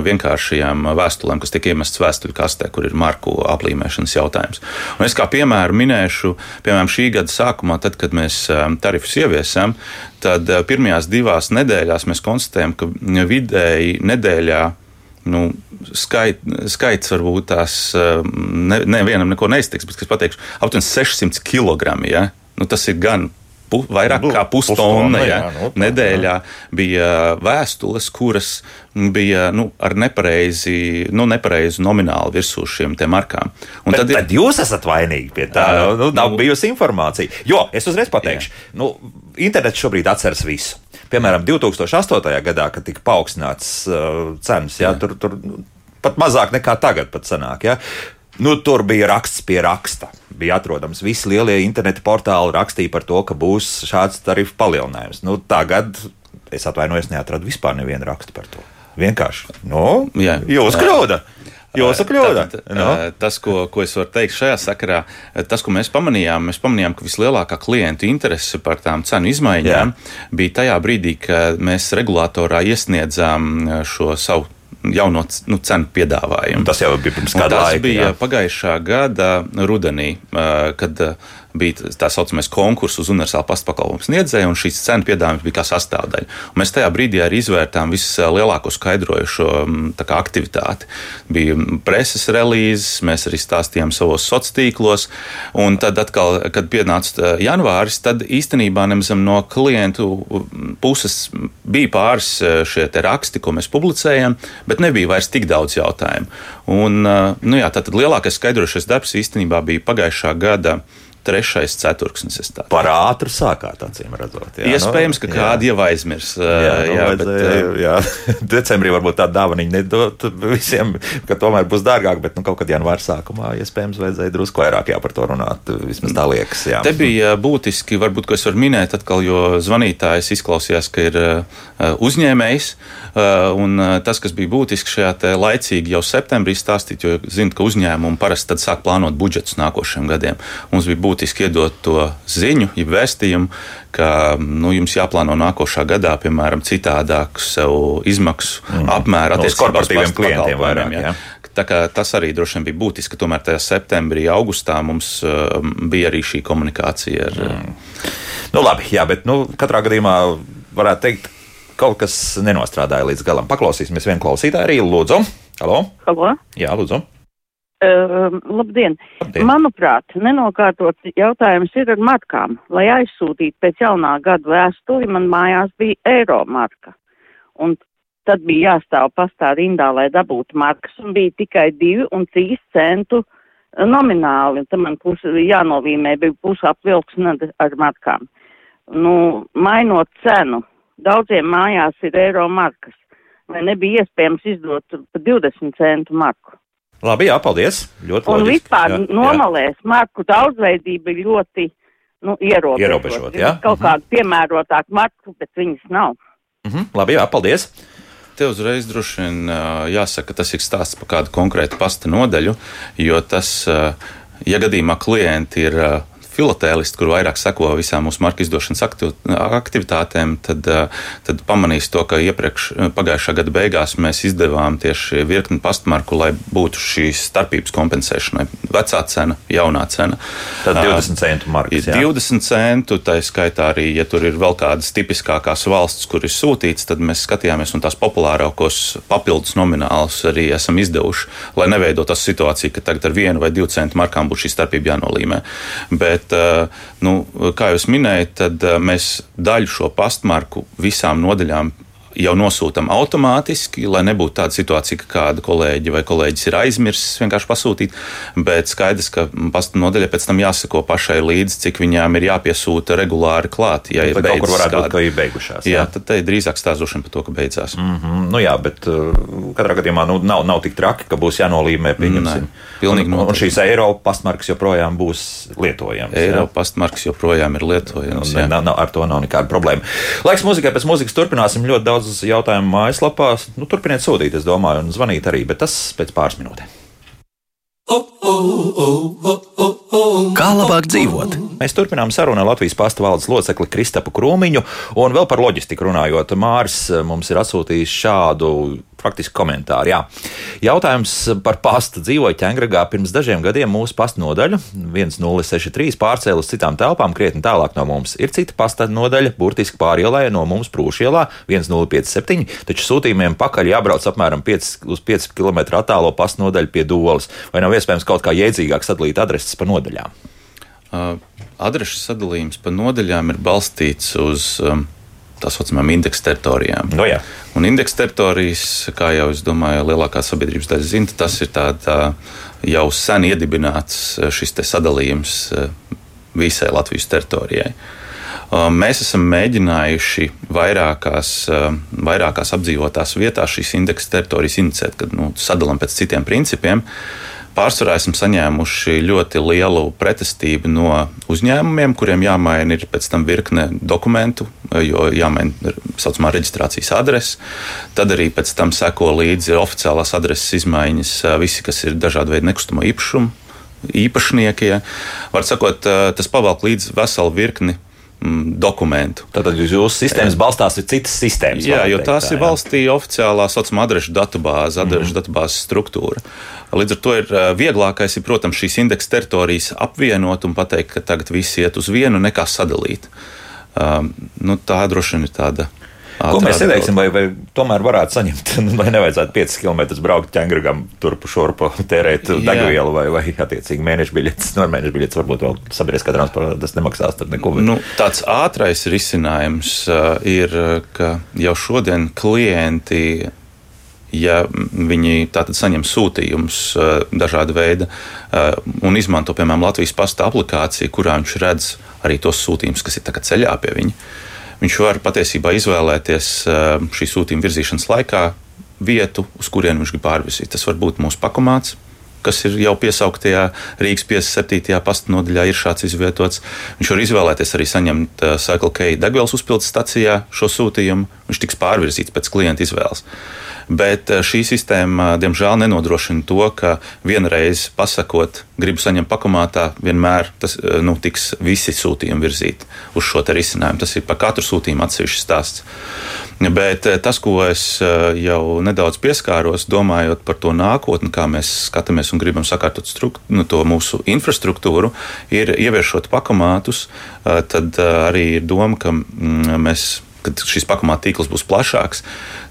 vienkāršajām vēstulēm, kas tiek iemestas vēstuļu kastē, kur ir marku aplīmēšanas jautājums. Un es kā piemēru minēšu, piemēram, šī gada sākumā, tad, kad mēs tarifus ieviesām, tad pirmajās divās nedēļās mēs konstatējam, ka vidēji nedēļā nu, skait, skaits varbūt tās nevienam ne, neko neiztiks, bet es pateikšu, aptuveni 600 kg. Ja? Nu, tas ir gan pu, vairāk nu, kā pustonna. Ja? Nu, Nedēļā jā. bija vēstules, kuras bija nu, ar nepareizi, nu, nepareizu nominālu virsū šiem markām. Un bet, tad, ir... tad jūs esat vainīgi pie tā. Uh, nu, nav nu, bijusi informācija. Jo es uzreiz pateikšu, jā. nu, internets šobrīd atceras visu. Piemēram, 2008. gadā, kad tika paaugstināts uh, cenas, jā, jā. tur, tur pat mazāk nekā tagad pat sanāk. Jā. Nu, tur bija raksts pie raksta. Bija atrodams, visi lielie interneta portāli rakstīja par to, ka būs šāds tarifu palielinājums. Nu, tagad es atvainojos, neatradu vispār nevienu rakstu par to. Vienkārši. Nu, Jā, jūs kļūda. Jūsu kļūda. No. Tas, ko, ko es varu teikt šajā sakarā, tas, ko mēs pamanījām, mēs pamanījām, ka vislielākā klientu interese par tām cenu izmaiņām Jā. bija tajā brīdī, kad mēs regulātorā iesniedzām šo savu jauno nu, cenu piedāvājumu. Tas jau bija pirms kāda laika. Tas bija jā. pagājušā gada rudenī, kad bija tā saucamais konkurss uz universālu pakalpojumu sniedzēju, un šīs cenu piedāvājums bija kā sastāvdaļa. Un mēs tajā brīdī arī izvērtām vislielāko skaidrojušo kā, aktivitāti. Bija preses relīzes, mēs arī stāstījām savos sociālos tīklos, un tad, atkal, kad pienāca janvāris, tad īstenībā nemaz no klientu puses bija pāris šie raksti, ko mēs publicējam, bet nebija vairs tik daudz jautājumu. Un, nu jā, tātad lielākais skaidrošais darbs īstenībā bija pagājušā gada trešais ceturksnis. Par ātru sākāt, acīm redzot. Jā, Iespējams, ka kādi jau aizmirs. Jā, nu, jā, bet, jā. decembrī varbūt tādu dāvanu nedot visiem, ka tomēr būs dārgāk, bet nu, kaut kad janvāra sākumā iespējams vajadzēja drusku vairāk jā, par to runāt. Vismaz tā liekas. Jā. Te bija būtiski, varbūt, ko es varu minēt atkal, jo zvanītājs izklausījās, ka ir uzņēmējs. Un tas, kas bija būtiski šajā laicīgi jau septembrī stāstīt, jo zinu, ka uzņēmumi parasti sāk plānot budžetus nākošajiem gadiem. Mums bija būtiski iedot to ziņu, ja vēstījumu, ka nu, jums jāplāno nākošā gadā, piemēram, citādāk sev izmaksu mm. apmēru attiecībā uz korporatīviem klientiem. Vairāk, ja. Ja. Tas arī droši vien bija būtiski. Tomēr tajā septembrī, augustā mums uh, bija arī šī komunikācija. Ar, mm. nu, labi, jā, bet nu, katrā gadījumā varētu teikt, kaut kas nenostrādāja līdz galam. Paklausīsimies vienu klausītāju arī. Lūdzu, Halo? Halo? Jā, lūdzu. Uh, labdien. labdien! Manuprāt, nenokārtots jautājums ir ar markām. Lai aizsūtītu pēc jaunā gada vēstuli, man mājās bija eiro marka. Un tad bija jāstāv pastā rindā, lai dabūtu markas, un bija tikai divi un trīs centu nomināli. Tad man pusi jānovīmē, bija pusi apvilksne ar markām. Nu, mainot cenu, daudziem mājās ir eiro markas. Vai nebija iespējams izdot pa 20 centu marku? Labi, jā, paldies. Ļoti un loģiski. vispār jā, nomalēs jā. marku daudzveidība ir ļoti nu, ierobežota. Ierobežot, jā. Kaut mm -hmm. kāda piemērotāk marku, bet viņas nav. Mm -hmm. Labi, jā, paldies. Te uzreiz droši vien jāsaka, ka tas ir stāsts par kādu konkrētu pasta nodaļu, jo tas, ja gadījumā klienti ir filatēlisti, kur vairāk seko visām mūsu marka izdošanas aktivitātēm, tad, eh, tad pamanīs to, ka iepriekš eh, pagājušā gada beigās mēs izdevām tieši virkni pastmarku, lai būtu šīs starpības kompensēšanai. Vecā cena, jaunā cena. Tad 20 centu markas. Jā. 20 centu, tā skaitā arī, ja tur ir vēl kādas tipiskākās valsts, kur ir sūtīts, tad mēs skatījāmies un tās populārākos papildus nominālus arī esam izdevuši, lai neveidotos situācija, ka tagad ar vienu vai divu centu markām būtu šī starpība jānolīmē. Bet Bet, eh, nu, kā jau minēju, tad eh, mēs daļu šo pastmarku visām nodaļām jau nosūtām automātiski, lai nebūtu tāda situācija, ka kāda kolēģi vai kolēģis ir aizmirsis vienkārši pasūtīt. Bet skaidrs, ka pasta nodaļa pēc tam jāsako pašai līdzi, cik viņām ir jāpiesūta regulāri klāt. Ja ir kaut kur varētu būt, ka ir beigušās. Jā, jā tad te ir drīzāk stāstošana par to, ka beidzās. Mm -hmm. Nu jā, bet uh, katrā gadījumā nu, nav, nav tik traki, ka būs jānolīmē. Pieņemsim. Pilnīgi un, un šīs Eiropas pastmarkas joprojām būs lietojamas. Eiropas pastmarkas joprojām ir lietojamas. Nav, nav, ar to nav nekāda problēma. Laiks muzikai pēc muzikas turpināsim ļoti daudz uz jautājumu mājaslapā. Nu, turpiniet sūtīt, es domāju, un zvanīt arī, bet tas pēc pāris minūtēm. Kā labāk dzīvot? Mēs turpinām sarunu ar Latvijas pasta valdes locekli Kristapu Krūmiņu, un vēl par loģistiku runājot. Māris mums ir atsūtījis šādu faktiski komentāru. Jā. Jautājums par pastu. Dzīvoju ķēngregā pirms dažiem gadiem mūsu pasta nodaļa 1063 pārcēlus uz citām telpām, krietni tālāk no mums. Ir cita pasta nodaļa, burtiski pārielē no mums Prūšielā 1057, taču sūtījumiem pakaļ jābrauc apmēram 5, uz 5 km attālo pasta nodaļu pie Dolas. Vai nav iespējams kaut kā jēdzīgāk sadalīt adreses pa nodaļām? Uh, adrešu sadalījums pa nodaļām ir balstīts uz um, tā saucamām indeksa teritorijām. No jā. Un indeksa teritorijas, kā jau es domāju, lielākā sabiedrības daļa zina, tas ir tā, tā jau sen iedibināts šis sadalījums visai Latvijas teritorijai. Mēs esam mēģinājuši vairākās, vairākās apdzīvotās vietās šīs indeksa teritorijas inicēt, kad nu, sadalām pēc citiem principiem. Uh, Pārsvarā esam saņēmuši ļoti lielu pretestību no uzņēmumiem, kuriem jāmaina ir pēc tam virkne dokumentu, jo jāmaina tā saucamā reģistrācijas adrese. Tad arī pēc tam seko līdzi oficiālās adreses izmaiņas, visi, kas ir dažādi veidi nekustamo īpašumu īpašnieki. Ja. Var sakot, tas pavalk līdz veselu virkni dokumentu. Tātad jūsu sistēmas balstās uz citas sistēmas. Jā, jo tās tā, ir valstī oficiālā saucamā adrešu datubāze, adrešu mm. datubāzes struktūra. Līdz ar to ir vieglākais, ir, protams, šīs indeksa teritorijas apvienot un pateikt, ka tagad viss iet uz vienu, nekā sadalīt. Um, nu, tā droši vien ir tāda Ko mēs ieteiksim, vai, vai tomēr varētu saņemt, lai nevajadzētu 5 km braukt ķēnguram, turpu šurpu tērēt degvielu vai, vai attiecīgi mēneša biļetes. No mēneša biļetes varbūt vēl sabiedriskā transporta tas nemaksās tad neko. Nu, tāds ātrais risinājums uh, ir, ka jau šodien klienti ja viņi saņem sūtījumus uh, dažāda veida uh, un izmanto, piemēram, Latvijas pasta aplikāciju, kurā viņš redz arī tos sūtījumus, kas ir ceļā pie viņa viņš var patiesībā izvēlēties eh, šī sūtījuma virzīšanas laikā vietu, uz kurienu viņš grib pārvizīt. Tas var būt mūsu pakomāts, kas ir jau piesauktajā Rīgas 57. pasta nodaļā, ir šāds izvietots. Viņš var izvēlēties arī saņemt uh, Cycle K degvielas uzpildes stacijā šo sūtījumu. Viņš tiks pārvirzīts pēc klienta izvēles. Bet uh, šī sistēma, uh, diemžēl, nenodrošina to, ka vienreiz pasakot, gribu saņemt pakomātā, vienmēr tas, nu, tiks visi sūtījumi virzīti uz šo risinājumu. Tas ir par katru sūtījumu atsevišķs stāsts. Bet tas, ko es jau nedaudz pieskāros, domājot par to nākotni, kā mēs skatāmies un gribam sakārtot nu, to mūsu infrastruktūru, ir ieviešot pakomātus, tad arī ir doma, ka mm, mēs kad šis pakomāta tīkls būs plašāks,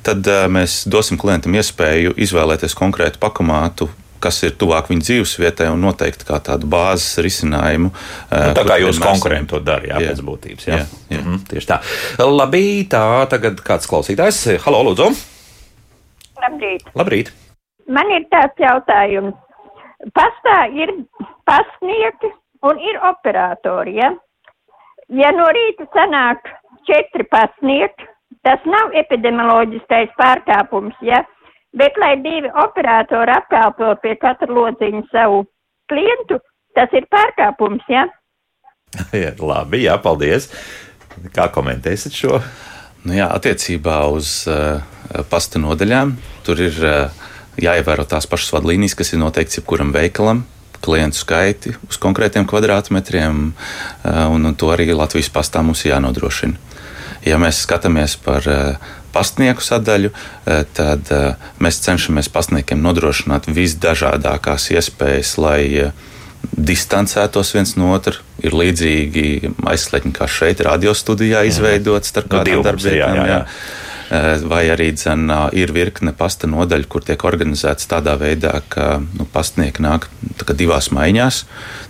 tad mēs dosim klientam iespēju izvēlēties konkrētu pakomātu. Kas ir tuvāk viņa dzīvesvietai un noteikti kā tādu bāzes risinājumu. Nu, tā kā jūs konkurenti to darāt, jā, jā, pēc būtības. Jā. Jā, jā. Mhm, tieši tā. Labi, tā tagad kāds klausītājs. Halo, Lūdzu! Labrīt! Labrīt. Man ir tāds jautājums pastā ir pasnieki un ir operatori. Ja, ja no rīta sanāk četri pasnieki, tas nav epidemioloģiskais pārkāpums, ja, bet lai divi operatori apkalpo pie katra lodziņa savu klientu, tas ir pārkāpums. Ja. Ja, labi, jā, paldies. Kā komentēsiet šo? Nu jā, attiecībā uz uh, pasta nodaļām tur ir uh, jāievēro tās pašas vadlīnijas, kas ir noteikts jebkuram veikalam. Klientu skaiti uz konkrētiem kvadrātmetriem, eh, un, un to arī Latvijas pastā mums jānodrošina. Ja mēs skatāmies par eh, pastnieku sadaļu, eh, tad mēs cenšamies pastniekiem nodrošināt visdažādākās iespējas, lai distancētos viens no otra. Ir līdzīgi aizslēgti, kā šeit, radiostudijā izveidots starp no, kādām darbībām. Eh, vai arī dzen, ir virkne pasta nodaļu, kur tiek organizēts tādā veidā, ka nu, pastnieki nāk divās maiņās.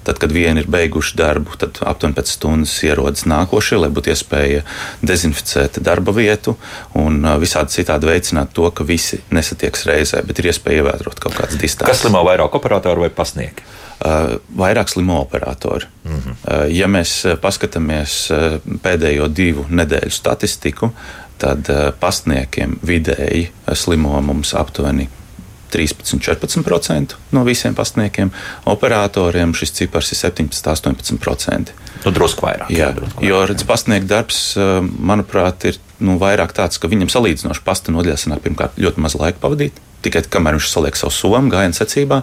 Tad, kad vieni ir beiguši darbu, tad aptuveni pēc stundas ierodas nākošie, lai būtu iespēja dezinficēt darba vietu un visādi citādi veicināt to, ka visi nesatieks reizē, bet ir iespēja ievērot kaut kādas distances. Kas slimo vairāk operatoru vai pasnieki? Uh, vairāk slimo operatori. Mm -hmm. ja mēs paskatāmies pēdējo divu nedēļu statistiku, tad eh, pasniekiem vidēji slimo mums aptuveni 13-14% no visiem pasniekiem. Operatoriem šis cipars ir 17-18%. Nu, drusku vairāk. Jā, jā drusku vairāk. jo redz, pasniegt darbs, eh, manuprāt, ir nu, vairāk tāds, ka viņam salīdzinoši pasta nodaļā sanāk pirmkārt ļoti maz laika pavadīt. Tikai kamēr viņš saliek savu somu gājienu secībā,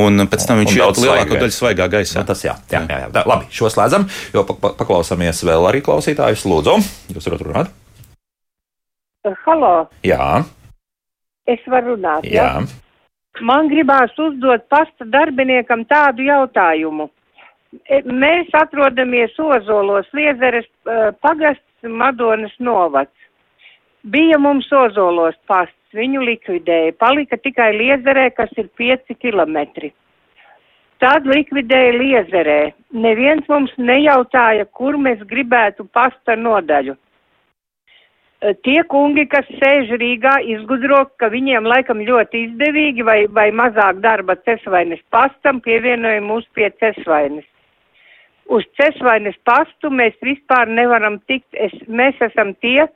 un pēc tam viņš iet lielāko daļu svaigā gaisā. Nu, tas jā, jā, jā, jā. Tā, labi, šo slēdzam, jo paklausāmies vēl arī klausītājus. Lūdzu, jūs varat runāt? Halo! Jā. Es varu runāt. Jā. Ja? Man gribās uzdot pasta darbiniekam tādu jautājumu. E, mēs atrodamies Ozolos, Liezeres pagasts, Madonas novads. Bija mums Ozolos pasts, viņu likvidēja, palika tikai Liezerē, kas ir 5 kilometri. Tad likvidēja Liezerē. Neviens mums nejautāja, kur mēs gribētu pasta nodaļu. Eh, tie kungi, kas sēž Rīgā, izgudro, ka viņiem laikam ļoti izdevīgi vai, vai mazāk darba cesvainas pastam pievienojam mūs pie cesvainas. Uz cesvainas pastu mēs vispār nevaram tikt, es, mēs esam tie,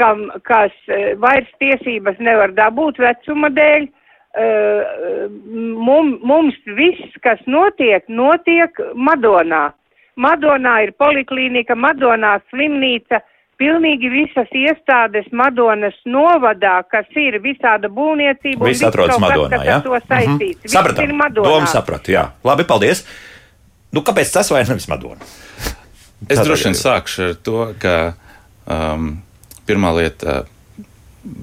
kam, kas eh, vairs tiesības nevar dabūt vecuma dēļ. Mum, mums viss, kas notiek, notiek Madonā. Madonā ir poliklīnika, Madonā slimnīca, uh, pilnīgi visas iestādes Madonas novadā, kas ir visāda būvniecība. Viss atrodas Madonā, jā? To saistīts. Mm -hmm. Sapratām. Domu sapratu, jā. Labi, paldies. Nu, kāpēc tas vai nevis Madona? Es droši vien sākšu ar to, ka um, pirmā lieta.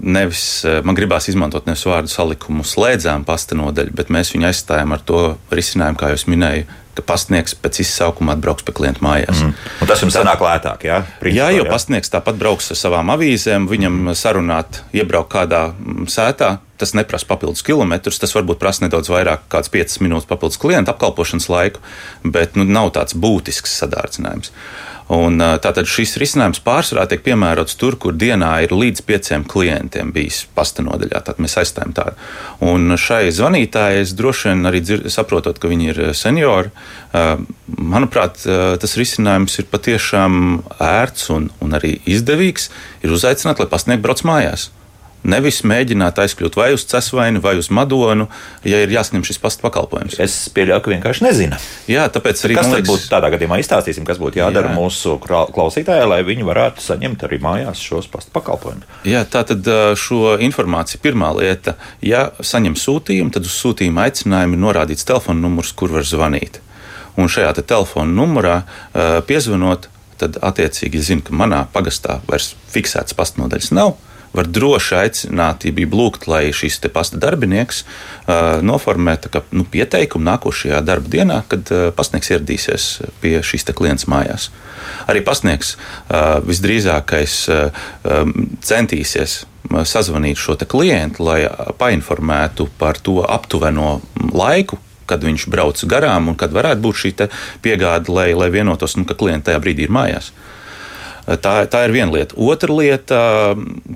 Nevis, man gribās izmantot nevis vārdu salikumu slēdzām pasta nodeļu, bet mēs viņu aizstājam ar to risinājumu, kā jau minēju, ka pastnieks pēc izsaukuma atbrauks pie klienta mājās. Mm. Un tas jums sanāk lētāk, jā? Principā, jā, jo jā. pastnieks tāpat brauks ar savām avīzēm, viņam mm. sarunāt, iebraukt kādā mm, sētā. Tas neprasa papildus kilometrus, tas varbūt prasa nedaudz vairāk, kāds 5 minūtes papildus klienta apkalpošanas laiku, bet nu, nav tāds būtisks sadārdzinājums. Un, tātad šis risinājums pārsvarā tiek piemērots tur, kur dienā ir līdz pieciem klientiem bijis pasta nodaļā. Tad mēs aizstājam tādu. Un šai zvanītājai es droši vien arī dzir, saprotot, ka viņi ir seniori, manuprāt, tas risinājums ir patiešām ērts un, un arī izdevīgs. Ir uzaicināt, lai pastnieki brauc mājās. Nevis mēģināt aizkļūt vai uz cesvaini, vai uz madonu, ja ir jāsņem šis pasta pakalpojums. Es pieļauju, ka vienkārši nezina. Jā, tāpēc arī kas liekas, būtu tādā gadījumā izstāstīsim, kas būtu jādara jā. mūsu klausītājai, lai viņi varētu saņemt arī mājās šos pasta pakalpojumus. Jā, tā tad šo informāciju pirmā lieta, ja saņem sūtījumu, tad uz sūtījuma aicinājumu norādīts telefona numurs, kur var zvanīt. Un šajā te telefona numurā piezvanot, tad attiecīgi zina, ka manā pagastā vairs fiksētas pastnodaļas nav var droši aicināt, ja bija lūgt, lai šīs pasta darbinieks uh, noformē kā, nu, pieteikumu nākošajā darba dienā, kad uh, pasniegs ieradīsies pie šīs klients mājās. Arī pasniegs uh, visdrīzākais uh, um, centīsies sazvanīt šo klientu, lai painformētu par to aptuveno laiku, kad viņš brauc garām un kad varētu būt šī piegāde, lai, lai vienotos, nu, ka klients tajā brīdī ir mājās. Tā, tā ir viena lieta. Otra lieta,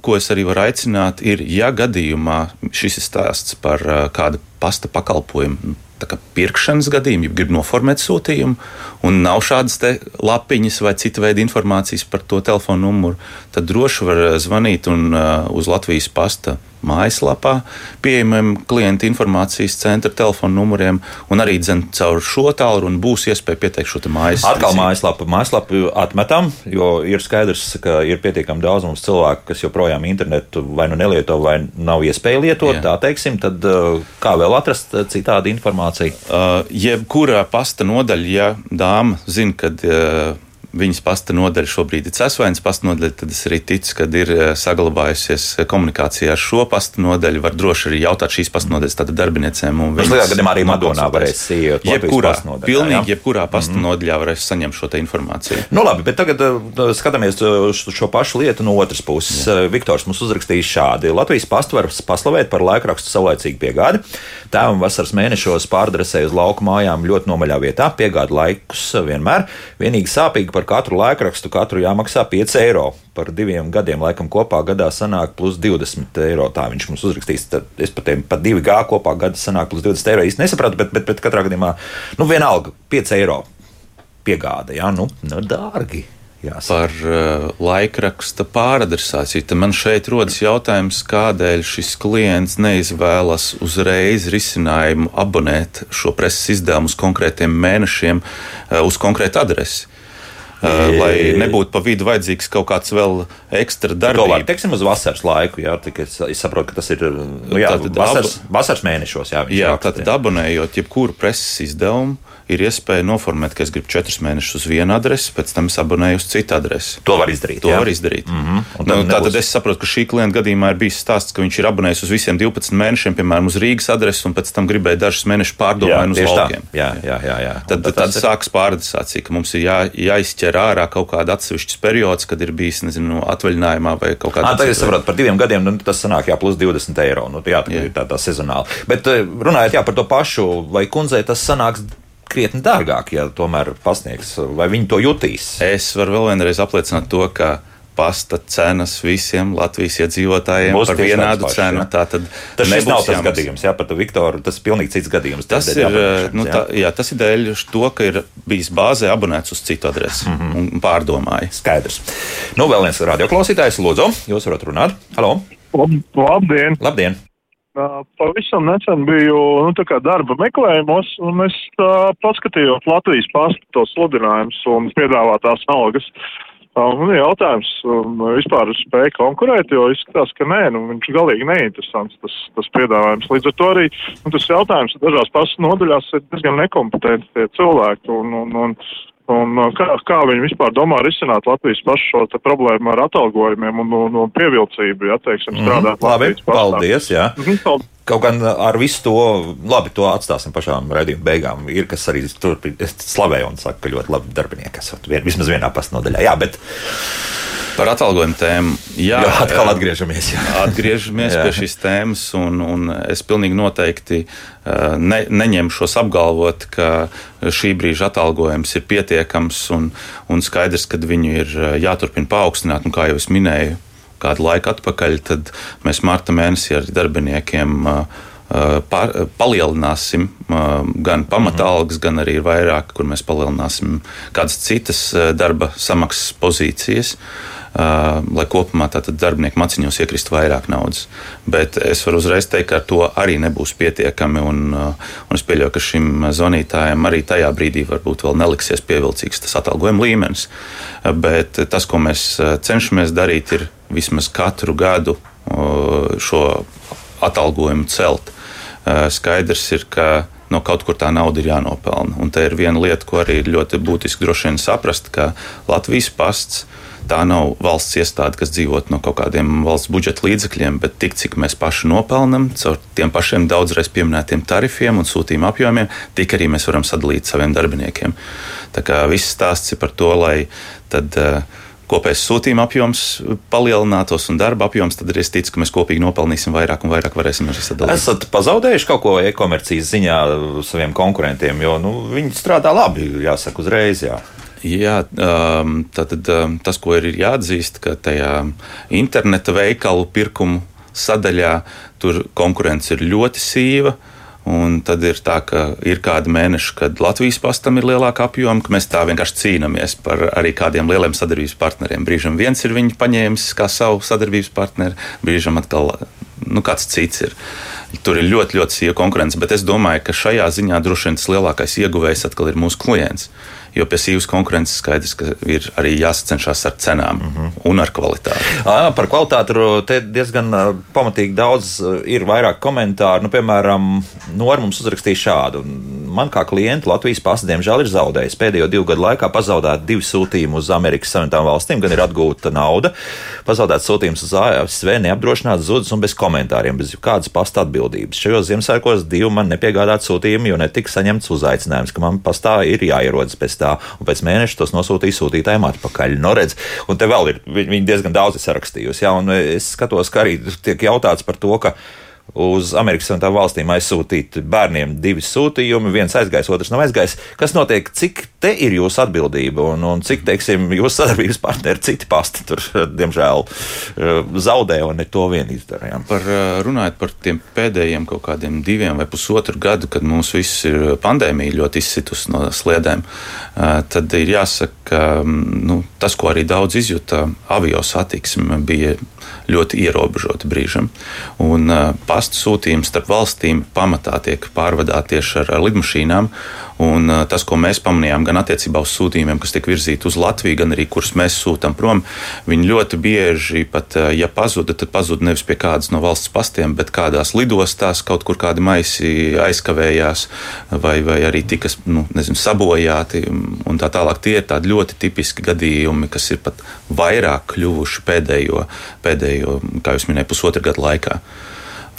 ko es arī varu aicināt, ir, ja gadījumā šis ir stāsts par kādu pasta pakalpojumu pirkšanas gadījumu, ja grib noformēt sūtījumu, un nav šādas lapiņas vai cita veida informācijas par to telefonu numuru, tad droši var zvanīt un, uh, uz Latvijas pasta mājaslapā pieejamiem klienta informācijas centra telefona numuriem, un arī dzen, caur šo tālruni būs iespēja pieteikt šo mājas. Atkal mājaslapu, mājaslapu atmetam, jo ir skaidrs, ka ir pietiekami daudz mums cilvēku, kas joprojām internetu vai nu nelieto, vai nav iespēja lietot, Jā. tā teiksim, tad uh, kā vēl atrast uh, citādi informāciju? Uh, jebkurā pasta nodaļa, ja dāma zina, kad uh, viņas pasta nodaļa šobrīd ir cesvainas pasta nodaļa, tad es arī ticu, ka ir eh, saglabājusies eh, komunikācija ar šo pasta nodaļu. Var droši arī jautāt šīs pasta nodaļas darbiniecēm. Tas lielā gadījumā arī Madonā varēs iet. Jebkurā, nodaļā, pilnīgi jā? jebkurā pasta mm -hmm. nodaļā varēs saņemt šo informāciju. Nu labi, bet tagad uh, skatāmies uz šo pašu lietu no otras puses. Jā. Viktors mums uzrakstīs šādi. Latvijas pastu var paslavēt par laikrakstu saulēcīgu piegādi. Tēvam vasaras mēnešos pārdresēja uz lauku mājām ļoti nomaļā vietā. Piegāda laikus vienmēr. Vienīgi sāpīgi par katru laikrakstu katru jāmaksā 5 eiro. Par diviem gadiem laikam kopā gadā sanāk plus 20 eiro. Tā viņš mums uzrakstīs. Tad es pat tiem pat divi gā kopā gadā sanāk plus 20 eiro. Īsti nesapratu, bet, bet, bet katrā gadījumā, nu vienalga, 5 eiro piegāde, jā, nu, nu dārgi. Jāsaka. par uh, laikraksta pāradresāciju. Tad man šeit rodas jautājums, kādēļ šis klients neizvēlas uzreiz risinājumu abonēt šo preses izdevumu uz konkrētiem mēnešiem, uh, uz konkrētu adresi. Lai nebūtu pa vidu vajadzīgs kaut kāds vēl ekstra darbs. Tomēr, teiksim, uz vasaras laiku, jā, es, es saprotu, ka tas ir nu, jā, vasaras, vasaras mēnešos. Jā, jā tātad abonējot jebkuru preses izdevumu, ir iespēja noformēt, ka es gribu četrus mēnešus uz vienu adresi, pēc tam es abonēju uz citu adresi. To var izdarīt. To jā? var izdarīt. Mm -hmm. nu, nebūs... Tātad es saprotu, ka šī klienta gadījumā ir bijis stāsts, ka viņš ir abonējis uz visiem 12 mēnešiem, piemēram, uz Rīgas adresi, un pēc tam gribēja dažus mēnešus pārdomāt uz laukiem. Jā, jā, jā. jā. Tad, tad, tad ir... sākas pārdesācija, ka mums ir jā, jāizķer ārā kaut kāda atsevišķa periods, kad ir bijis nezinu, atvaļinājumā vai kaut kādā. Tagad es saprotu, par diviem gadiem nu, tas sanāk jā, plus 20 eiro. Nu, jā, tā ir tā, tā sezonāla. Bet eh, runājot jā, par to pašu, vai kundzei tas sanāks krietni dārgāk, ja tomēr pasniegs, vai viņi to jutīs. Es varu vēl vienreiz apliecināt to, ka pasta cenas visiem Latvijas iedzīvotājiem Būs par vienādu paši, cenu. Tā tad tas nav tas jāmas. gadījums, jā, par Viktoru. Tas ir pilnīgi cits gadījums. Tas ir, nu, tā, jā, tas ir dēļ to, ka ir bijis bāzē abonēts uz citu adresi mm -hmm. un pārdomāja. Skaidrs. Nu, vēl viens radioklausītājs, Lūdzu, jūs varat runāt. Halo! Labdien! Labdien. Pavisam nesen biju nu, darba meklējumos, un es uh, paskatījos Latvijas pastu to sludinājumus un piedāvātās algas. Uh, man ir jautājums, um, vispār spēja konkurēt, jo izskatās, ka nē, nu, viņš galīgi neinteresants tas, tas piedāvājums. Līdz ar to arī nu, tas jautājums dažās pastu nodaļās ir diezgan nekompetenti tie cilvēki. Un, un, un, Un kā, kā viņi vispār domā risināt Latvijas pašu šo problēmu ar atalgojumiem un, un, un pievilcību, ja teiksim, mhm. strādāt mm -hmm. Labi, paldies, jā. Mm -hmm, paldies. Kaut gan ar visu to, labi, to atstāsim pašām raidījuma beigām. Ir kas arī tur slavē un saka, ka ļoti labi darbinieki esat vismaz vienā pastnodaļā. Jā, bet Par atalgojumu tēmu. Jā, jā atkal atgriežamies. Jā. Atgriežamies jā. pie šīs tēmas, un, un es pilnīgi noteikti ne, neņemšos apgalvot, ka šī brīža atalgojums ir pietiekams un, un skaidrs, ka viņu ir jāturpina paaugstināt. Un, kā jau es minēju, kādu laiku atpakaļ, tad mēs marta mēnesī ar darbiniekiem Pār, palielināsim gan pamatalgas, gan arī vairāk, kur mēs palielināsim kādas citas darba samaksas pozīcijas. Uh, lai kopumā darbinieku maciņos iekrist vairāk naudas. Bet es varu uzreiz teikt, ka ar to arī nebūs pietiekami. Un, un es pieļauju, ka šim zvanītājam arī tajā brīdī varbūt vēl neliksies pievilcīgs tas atalgojuma līmenis. Bet tas, ko mēs cenšamies darīt, ir vismaz katru gadu šo atalgojumu celt. Skaidrs ir, ka no kaut kur tā nauda ir jānopelna. Un te ir viena lieta, ko arī ļoti būtiski droši vien saprast, ka Latvijas pasts tā nav valsts iestāde, kas dzīvot no kaut kādiem valsts budžeta līdzekļiem, bet tik cik mēs paši nopelnam caur tiem pašiem daudzreiz pieminētiem tarifiem un sūtījuma apjomiem, tik arī mēs varam sadalīt saviem darbiniekiem. Tā kā viss stāsts ir par to, lai tad. Uh, kopējais sūtījuma apjoms palielinātos un darba apjoms, tad arī es ticu, ka mēs kopīgi nopelnīsim vairāk un vairāk varēsim arī sadalīt. Esat pazaudējuši kaut ko e-komercijas ziņā saviem konkurentiem, jo nu, viņi strādā labi, jāsaka, uzreiz. Jā. Jā, um, tātad, um, tas, ko ir jāatzīst, ka tajā interneta veikalu pirkumu sadaļā tur konkurence ir ļoti sīva. Un tad ir tā, ka ir kādi mēneši, kad Latvijas pastam ir lielāka apjoma, ka mēs tā vienkārši cīnāmies par arī kādiem lieliem sadarbības partneriem. Brīžam viens ir viņu paņēmis kā savu sadarbības partneri, brīžam atkal nu, kāds cits ir. Tur ir ļoti, ļoti sīva konkurence, bet es domāju, ka šajā ziņā droši vien tas lielākais ieguvējs atkal ir mūsu klients jo pie sīvas konkurences skaidrs, ka ir arī jāsacenšas ar cenām mm -hmm. un ar kvalitāti. À, par kvalitāti te diezgan pamatīgi daudz ir vairāk komentāru. Nu, piemēram, Nora mums uzrakstīja šādu. Man kā klienti Latvijas pasta diemžēl ir zaudējis. Pēdējo divu gadu laikā pazaudēt divi sūtījumi uz Amerikas Savienotām valstīm, gan ir atgūta nauda. Pazaudēt sūtījums uz ASV neapdrošināts zudis un bez komentāriem, bez kādas pasta atbildības. Šajos Ziemassvētkos divi man nepiegādāt sūtījumi, jo netika saņemts uzaicinājums, ka man pastā ir jāierodas pēc tā, un pēc mēneša tos nosūtīja sūtītājiem atpakaļ. No nu, redz, un te vēl ir, viņi diezgan daudz ir sarakstījusi. Ja, es skatos, ka arī tiek jautāts par to, ka uz Amerikas Savienotām valstīm aizsūtīt bērniem divi sūtījumi, viens aizgājis, otrs nav aizgājis. Kas notiek? Cik te ir jūsu atbildība un, un cik, teiksim, jūsu sadarbības partneri, citi pasti tur, diemžēl, eh, zaudē un ne to vien izdarījām? Par, eh, runājot par tiem pēdējiem kaut kādiem diviem vai pusotru gadu, kad mūs viss ir pandēmija ļoti izsitus no sliedēm, eh, tad ir jāsaka, ka mm, nu, tas, ko arī daudz izjuta, avio satiksme bija ļoti ierobežota brīžam. Un uh, pastu sūtījumi starp valstīm pamatā tiek pārvadāti tieši ar, ar lidmašīnām. Un tas, ko mēs pamanījām gan attiecībā uz sūtījumiem, kas tiek virzīti uz Latviju, gan arī kurus mēs sūtām prom, viņi ļoti bieži pat, ja pazuda, tad pazuda nevis pie kādas no valsts pastiem, bet kādās lidostās kaut kur kādi maisi aizkavējās vai, vai arī tika nu, nezinu, sabojāti un tā tālāk. Tie ir tādi ļoti tipiski gadījumi, kas ir pat vairāk kļuvuši pēdējo, pēdējo kā jūs minējāt, pusotru gadu laikā.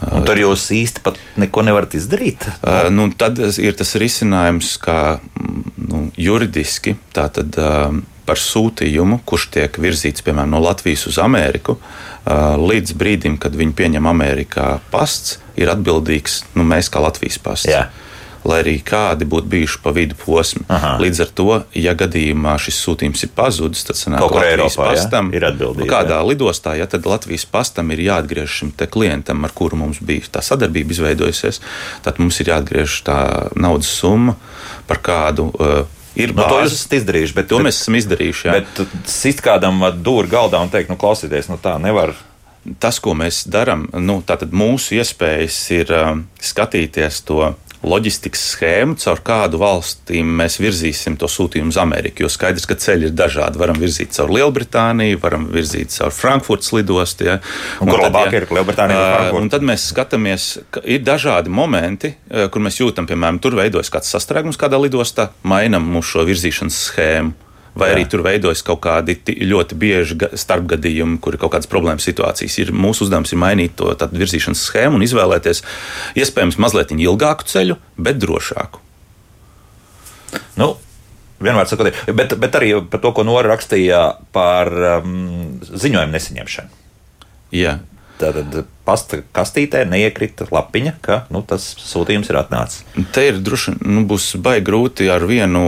Un tur jūs īsti pat neko nevarat izdarīt. Uh, nu, tad ir tas risinājums, kā nu, juridiski tātad, uh, par sūtījumu, kurš tiek virzīts piemēram no Latvijas uz Ameriku, uh, līdz brīdim, kad viņi pieņem Amerikā pasts, ir atbildīgs nu, mēs kā Latvijas pasts. Jā lai arī kādi būtu bijuši pa vidu posmi. Aha. Līdz ar to, ja gadījumā šis sūtījums ir pazudis, tad sanāk, Kaut Latvijas Eiropā, pastam ja? ir atbildība. Nu, kādā ja? lidostā, ja tad Latvijas pastam ir jāatgriež šim klientam, ar kuru mums bija tā sadarbība izveidojusies, tad mums ir jāatgriež tā naudas summa, par kādu. Uh, Ir nu, to jūs esat izdarījuši, bet to bet, mēs esam izdarījuši. Jā. Bet sist kādam dūri galdā un teikt, nu, klausieties, nu tā nevar tas, ko mēs darām, nu, mūsu iespējas ir um, skatīties to loģistikas schēmu, caur kādu valstīm mēs virzīsim to sūtījumu uz Ameriku. Jo skaidrs, ka ceļi ir dažādi. Varam virzīt caur Lielbritāniju, varam virzīt caur Frankfurtas lidostu. Ja. Un, un labāk ja, ir Lielbritānija? Un tad mēs skatāmies, ka ir dažādi momenti, kur mēs jūtam, piemēram, tur veidojas kāds sastrēgums kādā lidostā, mainām mūsu šo virzīšanas schēmu vai Jā. arī tur veidojas kaut kādi ļoti bieži starpgadījumi, kur ir kaut kādas problēmas situācijas. Ir, mūsu uzdevums ir mainīt to virzīšanas schēmu un izvēlēties iespējams mazliet ilgāku ceļu, bet drošāku. Nu, vienmēr sakot, bet, bet arī par to, ko Nora rakstīja par um, ziņojumu nesaņemšanu. Jā. Tātad pasta kastītē neiekrita lapiņa, ka nu, tas sūtījums ir atnācis. Te ir droši nu, būs baigi grūti ar vienu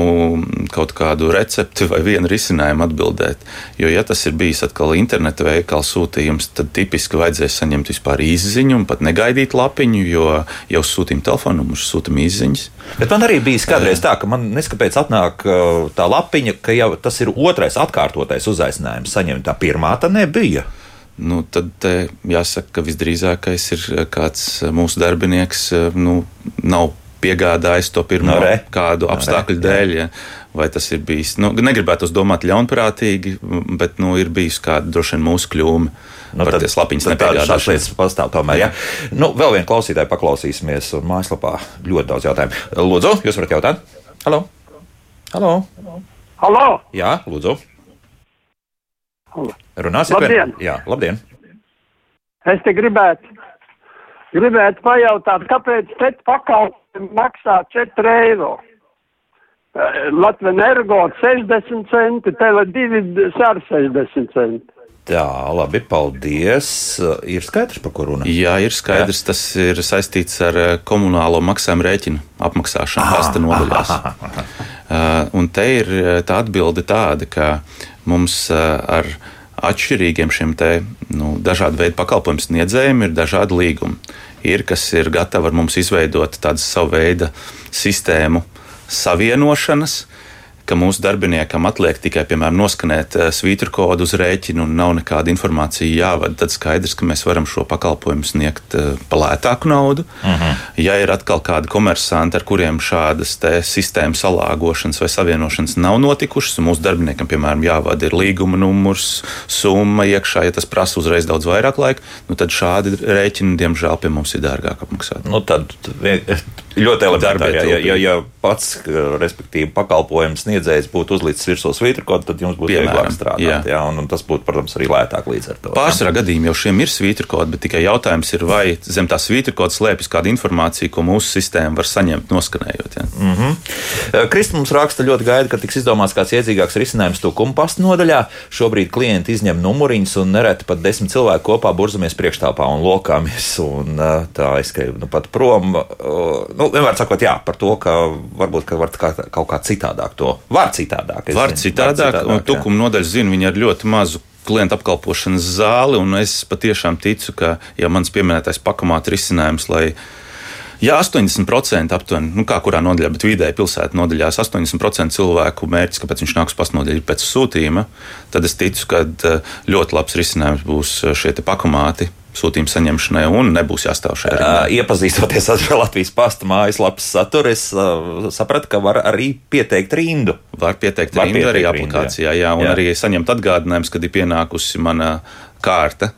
kaut kādu recepti vai vienu risinājumu atbildēt. Jo, ja tas ir bijis atkal interneta veikala sūtījums, tad tipiski vajadzēs saņemt vispār izziņu un pat negaidīt lapiņu, jo jau sūtījuma telefonu numurs sūtām izziņas. Bet man arī bija kādreiz tā, ka man neskapēc atnāk uh, tā lapiņa, ka jau tas ir otrais atkārtotais uzaicinājums saņemt. Tā pirmā tā nebija nu, tad jāsaka, ka visdrīzākais ir eh, kāds eh, mūsu darbinieks, eh, nu, nav piegādājis to pirmo no re. kādu no apstākļu re. dēļ. Ja. Vai tas ir bijis? Nu, negribētu domāt ļaunprātīgi, bet nu, ir bijis kāda droši vien mūsu kļūme. Nu, tad tas lapiņas nepārādās. Lietas pastāv tomēr, ja? Nu, vēl vienu klausītāju paklausīsimies, un mājaslapā ļoti daudz jautājumu. Lūdzu, jūs varat jautāt? Halo? Halo? Halo? Jā, lūdzu. Runāsim par labdien. Jā, labdien! Es te gribētu, gribētu pajautāt, kāpēc pēc pakalpojumu maksā 4 eiro? Eh, Latvijas energo 60 centi, Tele2 ar 60 centi. Tā, labi, paldies. Ir skaidrs, par ko runa? Jā, ir skaidrs. Jā. Tas ir saistīts ar eh, komunālo maksājumu rēķinu apmaksāšanu pasta nodaļās. Uh, un te ir tā atbilde tāda, ka mums uh, ar atšķirīgiem šiem te, nu, dažādu veidu pakalpojumu sniedzējiem ir dažādi līgumi. Ir, kas ir gatavi ar mums izveidot tādu savu veidu sistēmu savienošanas, ka mūsu darbiniekam atliek tikai, piemēram, noskanēt eh, svītru kodu uz rēķinu un nav nekāda informācija jāvada, tad skaidrs, ka mēs varam šo pakalpojumu sniegt eh, par lētāku naudu. Uh mhm. -huh. Ja ir atkal kādi komersanti, ar kuriem šādas sistēmas salāgošanas vai savienošanas nav notikušas, un mūsu darbiniekam, piemēram, jāvada ir līguma numurs, summa iekšā, ja tas prasa uzreiz daudz vairāk laika, nu tad šādi rēķini, diemžēl, pie mums ir dārgāk apmaksāti. Nu, tad ļoti elementāri, ja, ja, ja pats, respektīvi, pakalpojums sniedzējs būtu uzlicis virsū svītru kodu, tad jums būtu vieglāk strādāt. Jā. Jā, un, un tas būtu, protams, arī lētāk līdz ar to. Pārsvarā gadījumā jau šiem ir svītru kodi, bet tikai jautājums ir, vai zem tā svītru koda slēpjas kāda informācija, ko mūsu sistēma var saņemt, noskanējot. Ja? Mm -hmm. Krists mums raksta ļoti gaida, ka tiks izdomāts kāds iedzīgāks risinājums tūkuma pasta nodaļā. Šobrīd klienti izņem numuriņus un nereti pat desmit cilvēku kopā burzamies priekšstāvā un lokāmies. Un, tā aizskrēja nu, pat prom. Nu, vienmēr sakot, jā, par to, ka varbūt ka var kā, kaut kā citādāk to Var citādāk. Var zinu, citādāk, var citādāk, un tukuma nodaļa zina, viņi ar ļoti mazu klientu apkalpošanas zāli, un es patiešām ticu, ka, ja mans pieminētais pakamāta risinājums, lai Ja 80% aptuveni, nu kā kurā nodaļā, bet vidēji pilsētā nodaļās 80% cilvēku mērķis, kāpēc viņš nāks pasnodaļā, ir pēc sūtījuma, tad es ticu, ka eh, ļoti labs risinājums būs šie pakamāti sūtījuma saņemšanai un nebūs jāstāv šajā rindā. Uh, iepazīstoties ar Latvijas pasta mājaslapas saturu, es uh, sapratu, ka var arī pieteikt rindu. Var pieteikt var rindu pieteikt arī rindu, aplikācijā, jā, jā un jā. arī saņemt atgādinājumus, kad ir pienākusi mana kārta.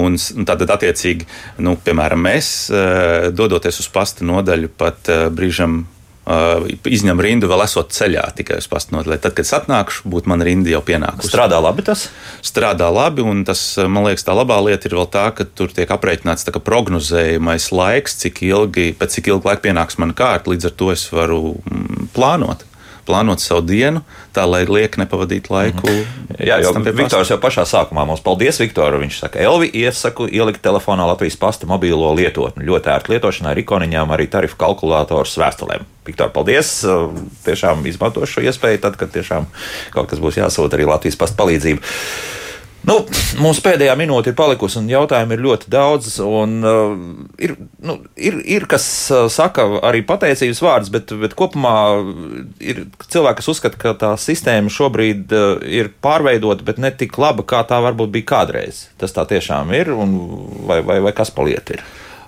Un, tātad, attiecīgi, nu, piemēram, mēs, dodoties uz pasta nodaļu, pat brīžam Uh, izņem rindu vēl esot ceļā tikai uz pastnotu. Tad, kad es atnākšu, būtu man rinda jau pienākusi. Strādā labi tas? Strādā labi, un tas, man liekas, tā labā lieta ir vēl tā, ka tur tiek aprēķināts tā, prognozējamais laiks, cik ilgi, pēc cik ilga laika pienāks mana kārta. Līdz ar to es varu mm, plānot plānot savu dienu, tā lai lieki nepavadītu laiku. Mhm. Jā, jau Viktors jau pašā sākumā mums paldies, Viktor. Viņš saka, Elvi, iesaku ielikt telefonā Latvijas pasta mobīlo lietotni. Ļoti ērti lietošanai, ar ikoniņām, arī tarifu kalkulators vēstulēm. Viktor, paldies! Tiešām izmantošu šo iespēju tad, kad tiešām kaut kas būs jāsūta arī Latvijas pasta palīdzību. Nu, mums pēdējā minūte ir palikusi, un jautājumu ir ļoti daudz. Un, uh, ir, nu, ir, ir kas uh, saka arī pateicības vārdus, bet, bet kopumā ir cilvēki, kas uzskata, ka tā sistēma šobrīd uh, ir pārveidota, bet ne tik laba, kā tā varbūt bija kādreiz. Tas tā tiešām ir, un vai, vai, vai kas paliet ir?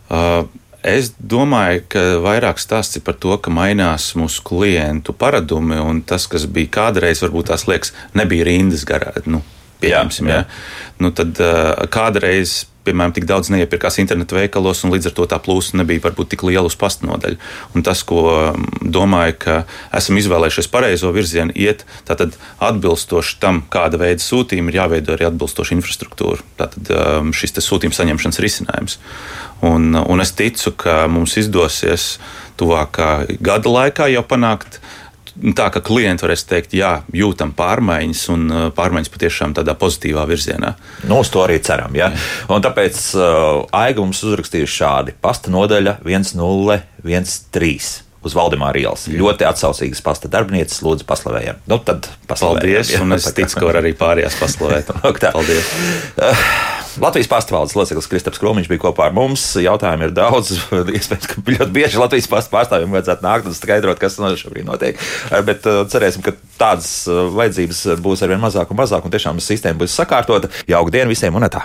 Uh. Es domāju, ka vairāk stāsts ir par to, ka mainās mūsu klientu paradumi, un tas, kas bija kādreiz, varbūt tās liekas, nebija rindas garā. Nu, pieņemsim. Jā, jā. Ja? Nu, tad uh, kādreiz piemēram, tik daudz neiepirkās internetu veikalos, un līdz ar to tā plūsma nebija varbūt tik liela uz pastu nodaļu. Un tas, ko domāju, ka esam izvēlējušies pareizo virzienu, iet tātad atbilstoši tam, kāda veida sūtījumi ir jāveido arī atbilstoši infrastruktūra. Tātad šis sūtījuma saņemšanas risinājums. Un, un es ticu, ka mums izdosies tuvākā gada laikā jau panākt tā, ka klienti varēs teikt, jā, jūtam pārmaiņas, un uh, pārmaiņas patiešām tādā pozitīvā virzienā. Nu, uz to arī ceram. Ja? Jā. Un tāpēc uh, Aiga mums uzrakstīja šādi: pasta nodaļa 1013 uz Valdemāra ielas. Ļoti atsaucīgas pasta darbinieces, lūdzu, paslavējam. Nu, tad paslavējam. Paldies, un es ticu, ka var arī pārējās paslavēt. Paldies! Uh, Latvijas pārstāvvaldes loceklis Kristaps Kromiņš bija kopā ar mums. Jautājumu ir daudz. Iespējams, ka ļoti bieži Latvijas pārstāvjiem vajadzētu nākt un skaidrot, kas no šobrīd notiek. Bet uh, cerēsim, ka tādas uh, vajadzības būs arvien mazāk un mazāk, un tiešām sistēma būs sakārtota. Jauka diena visiem un tā!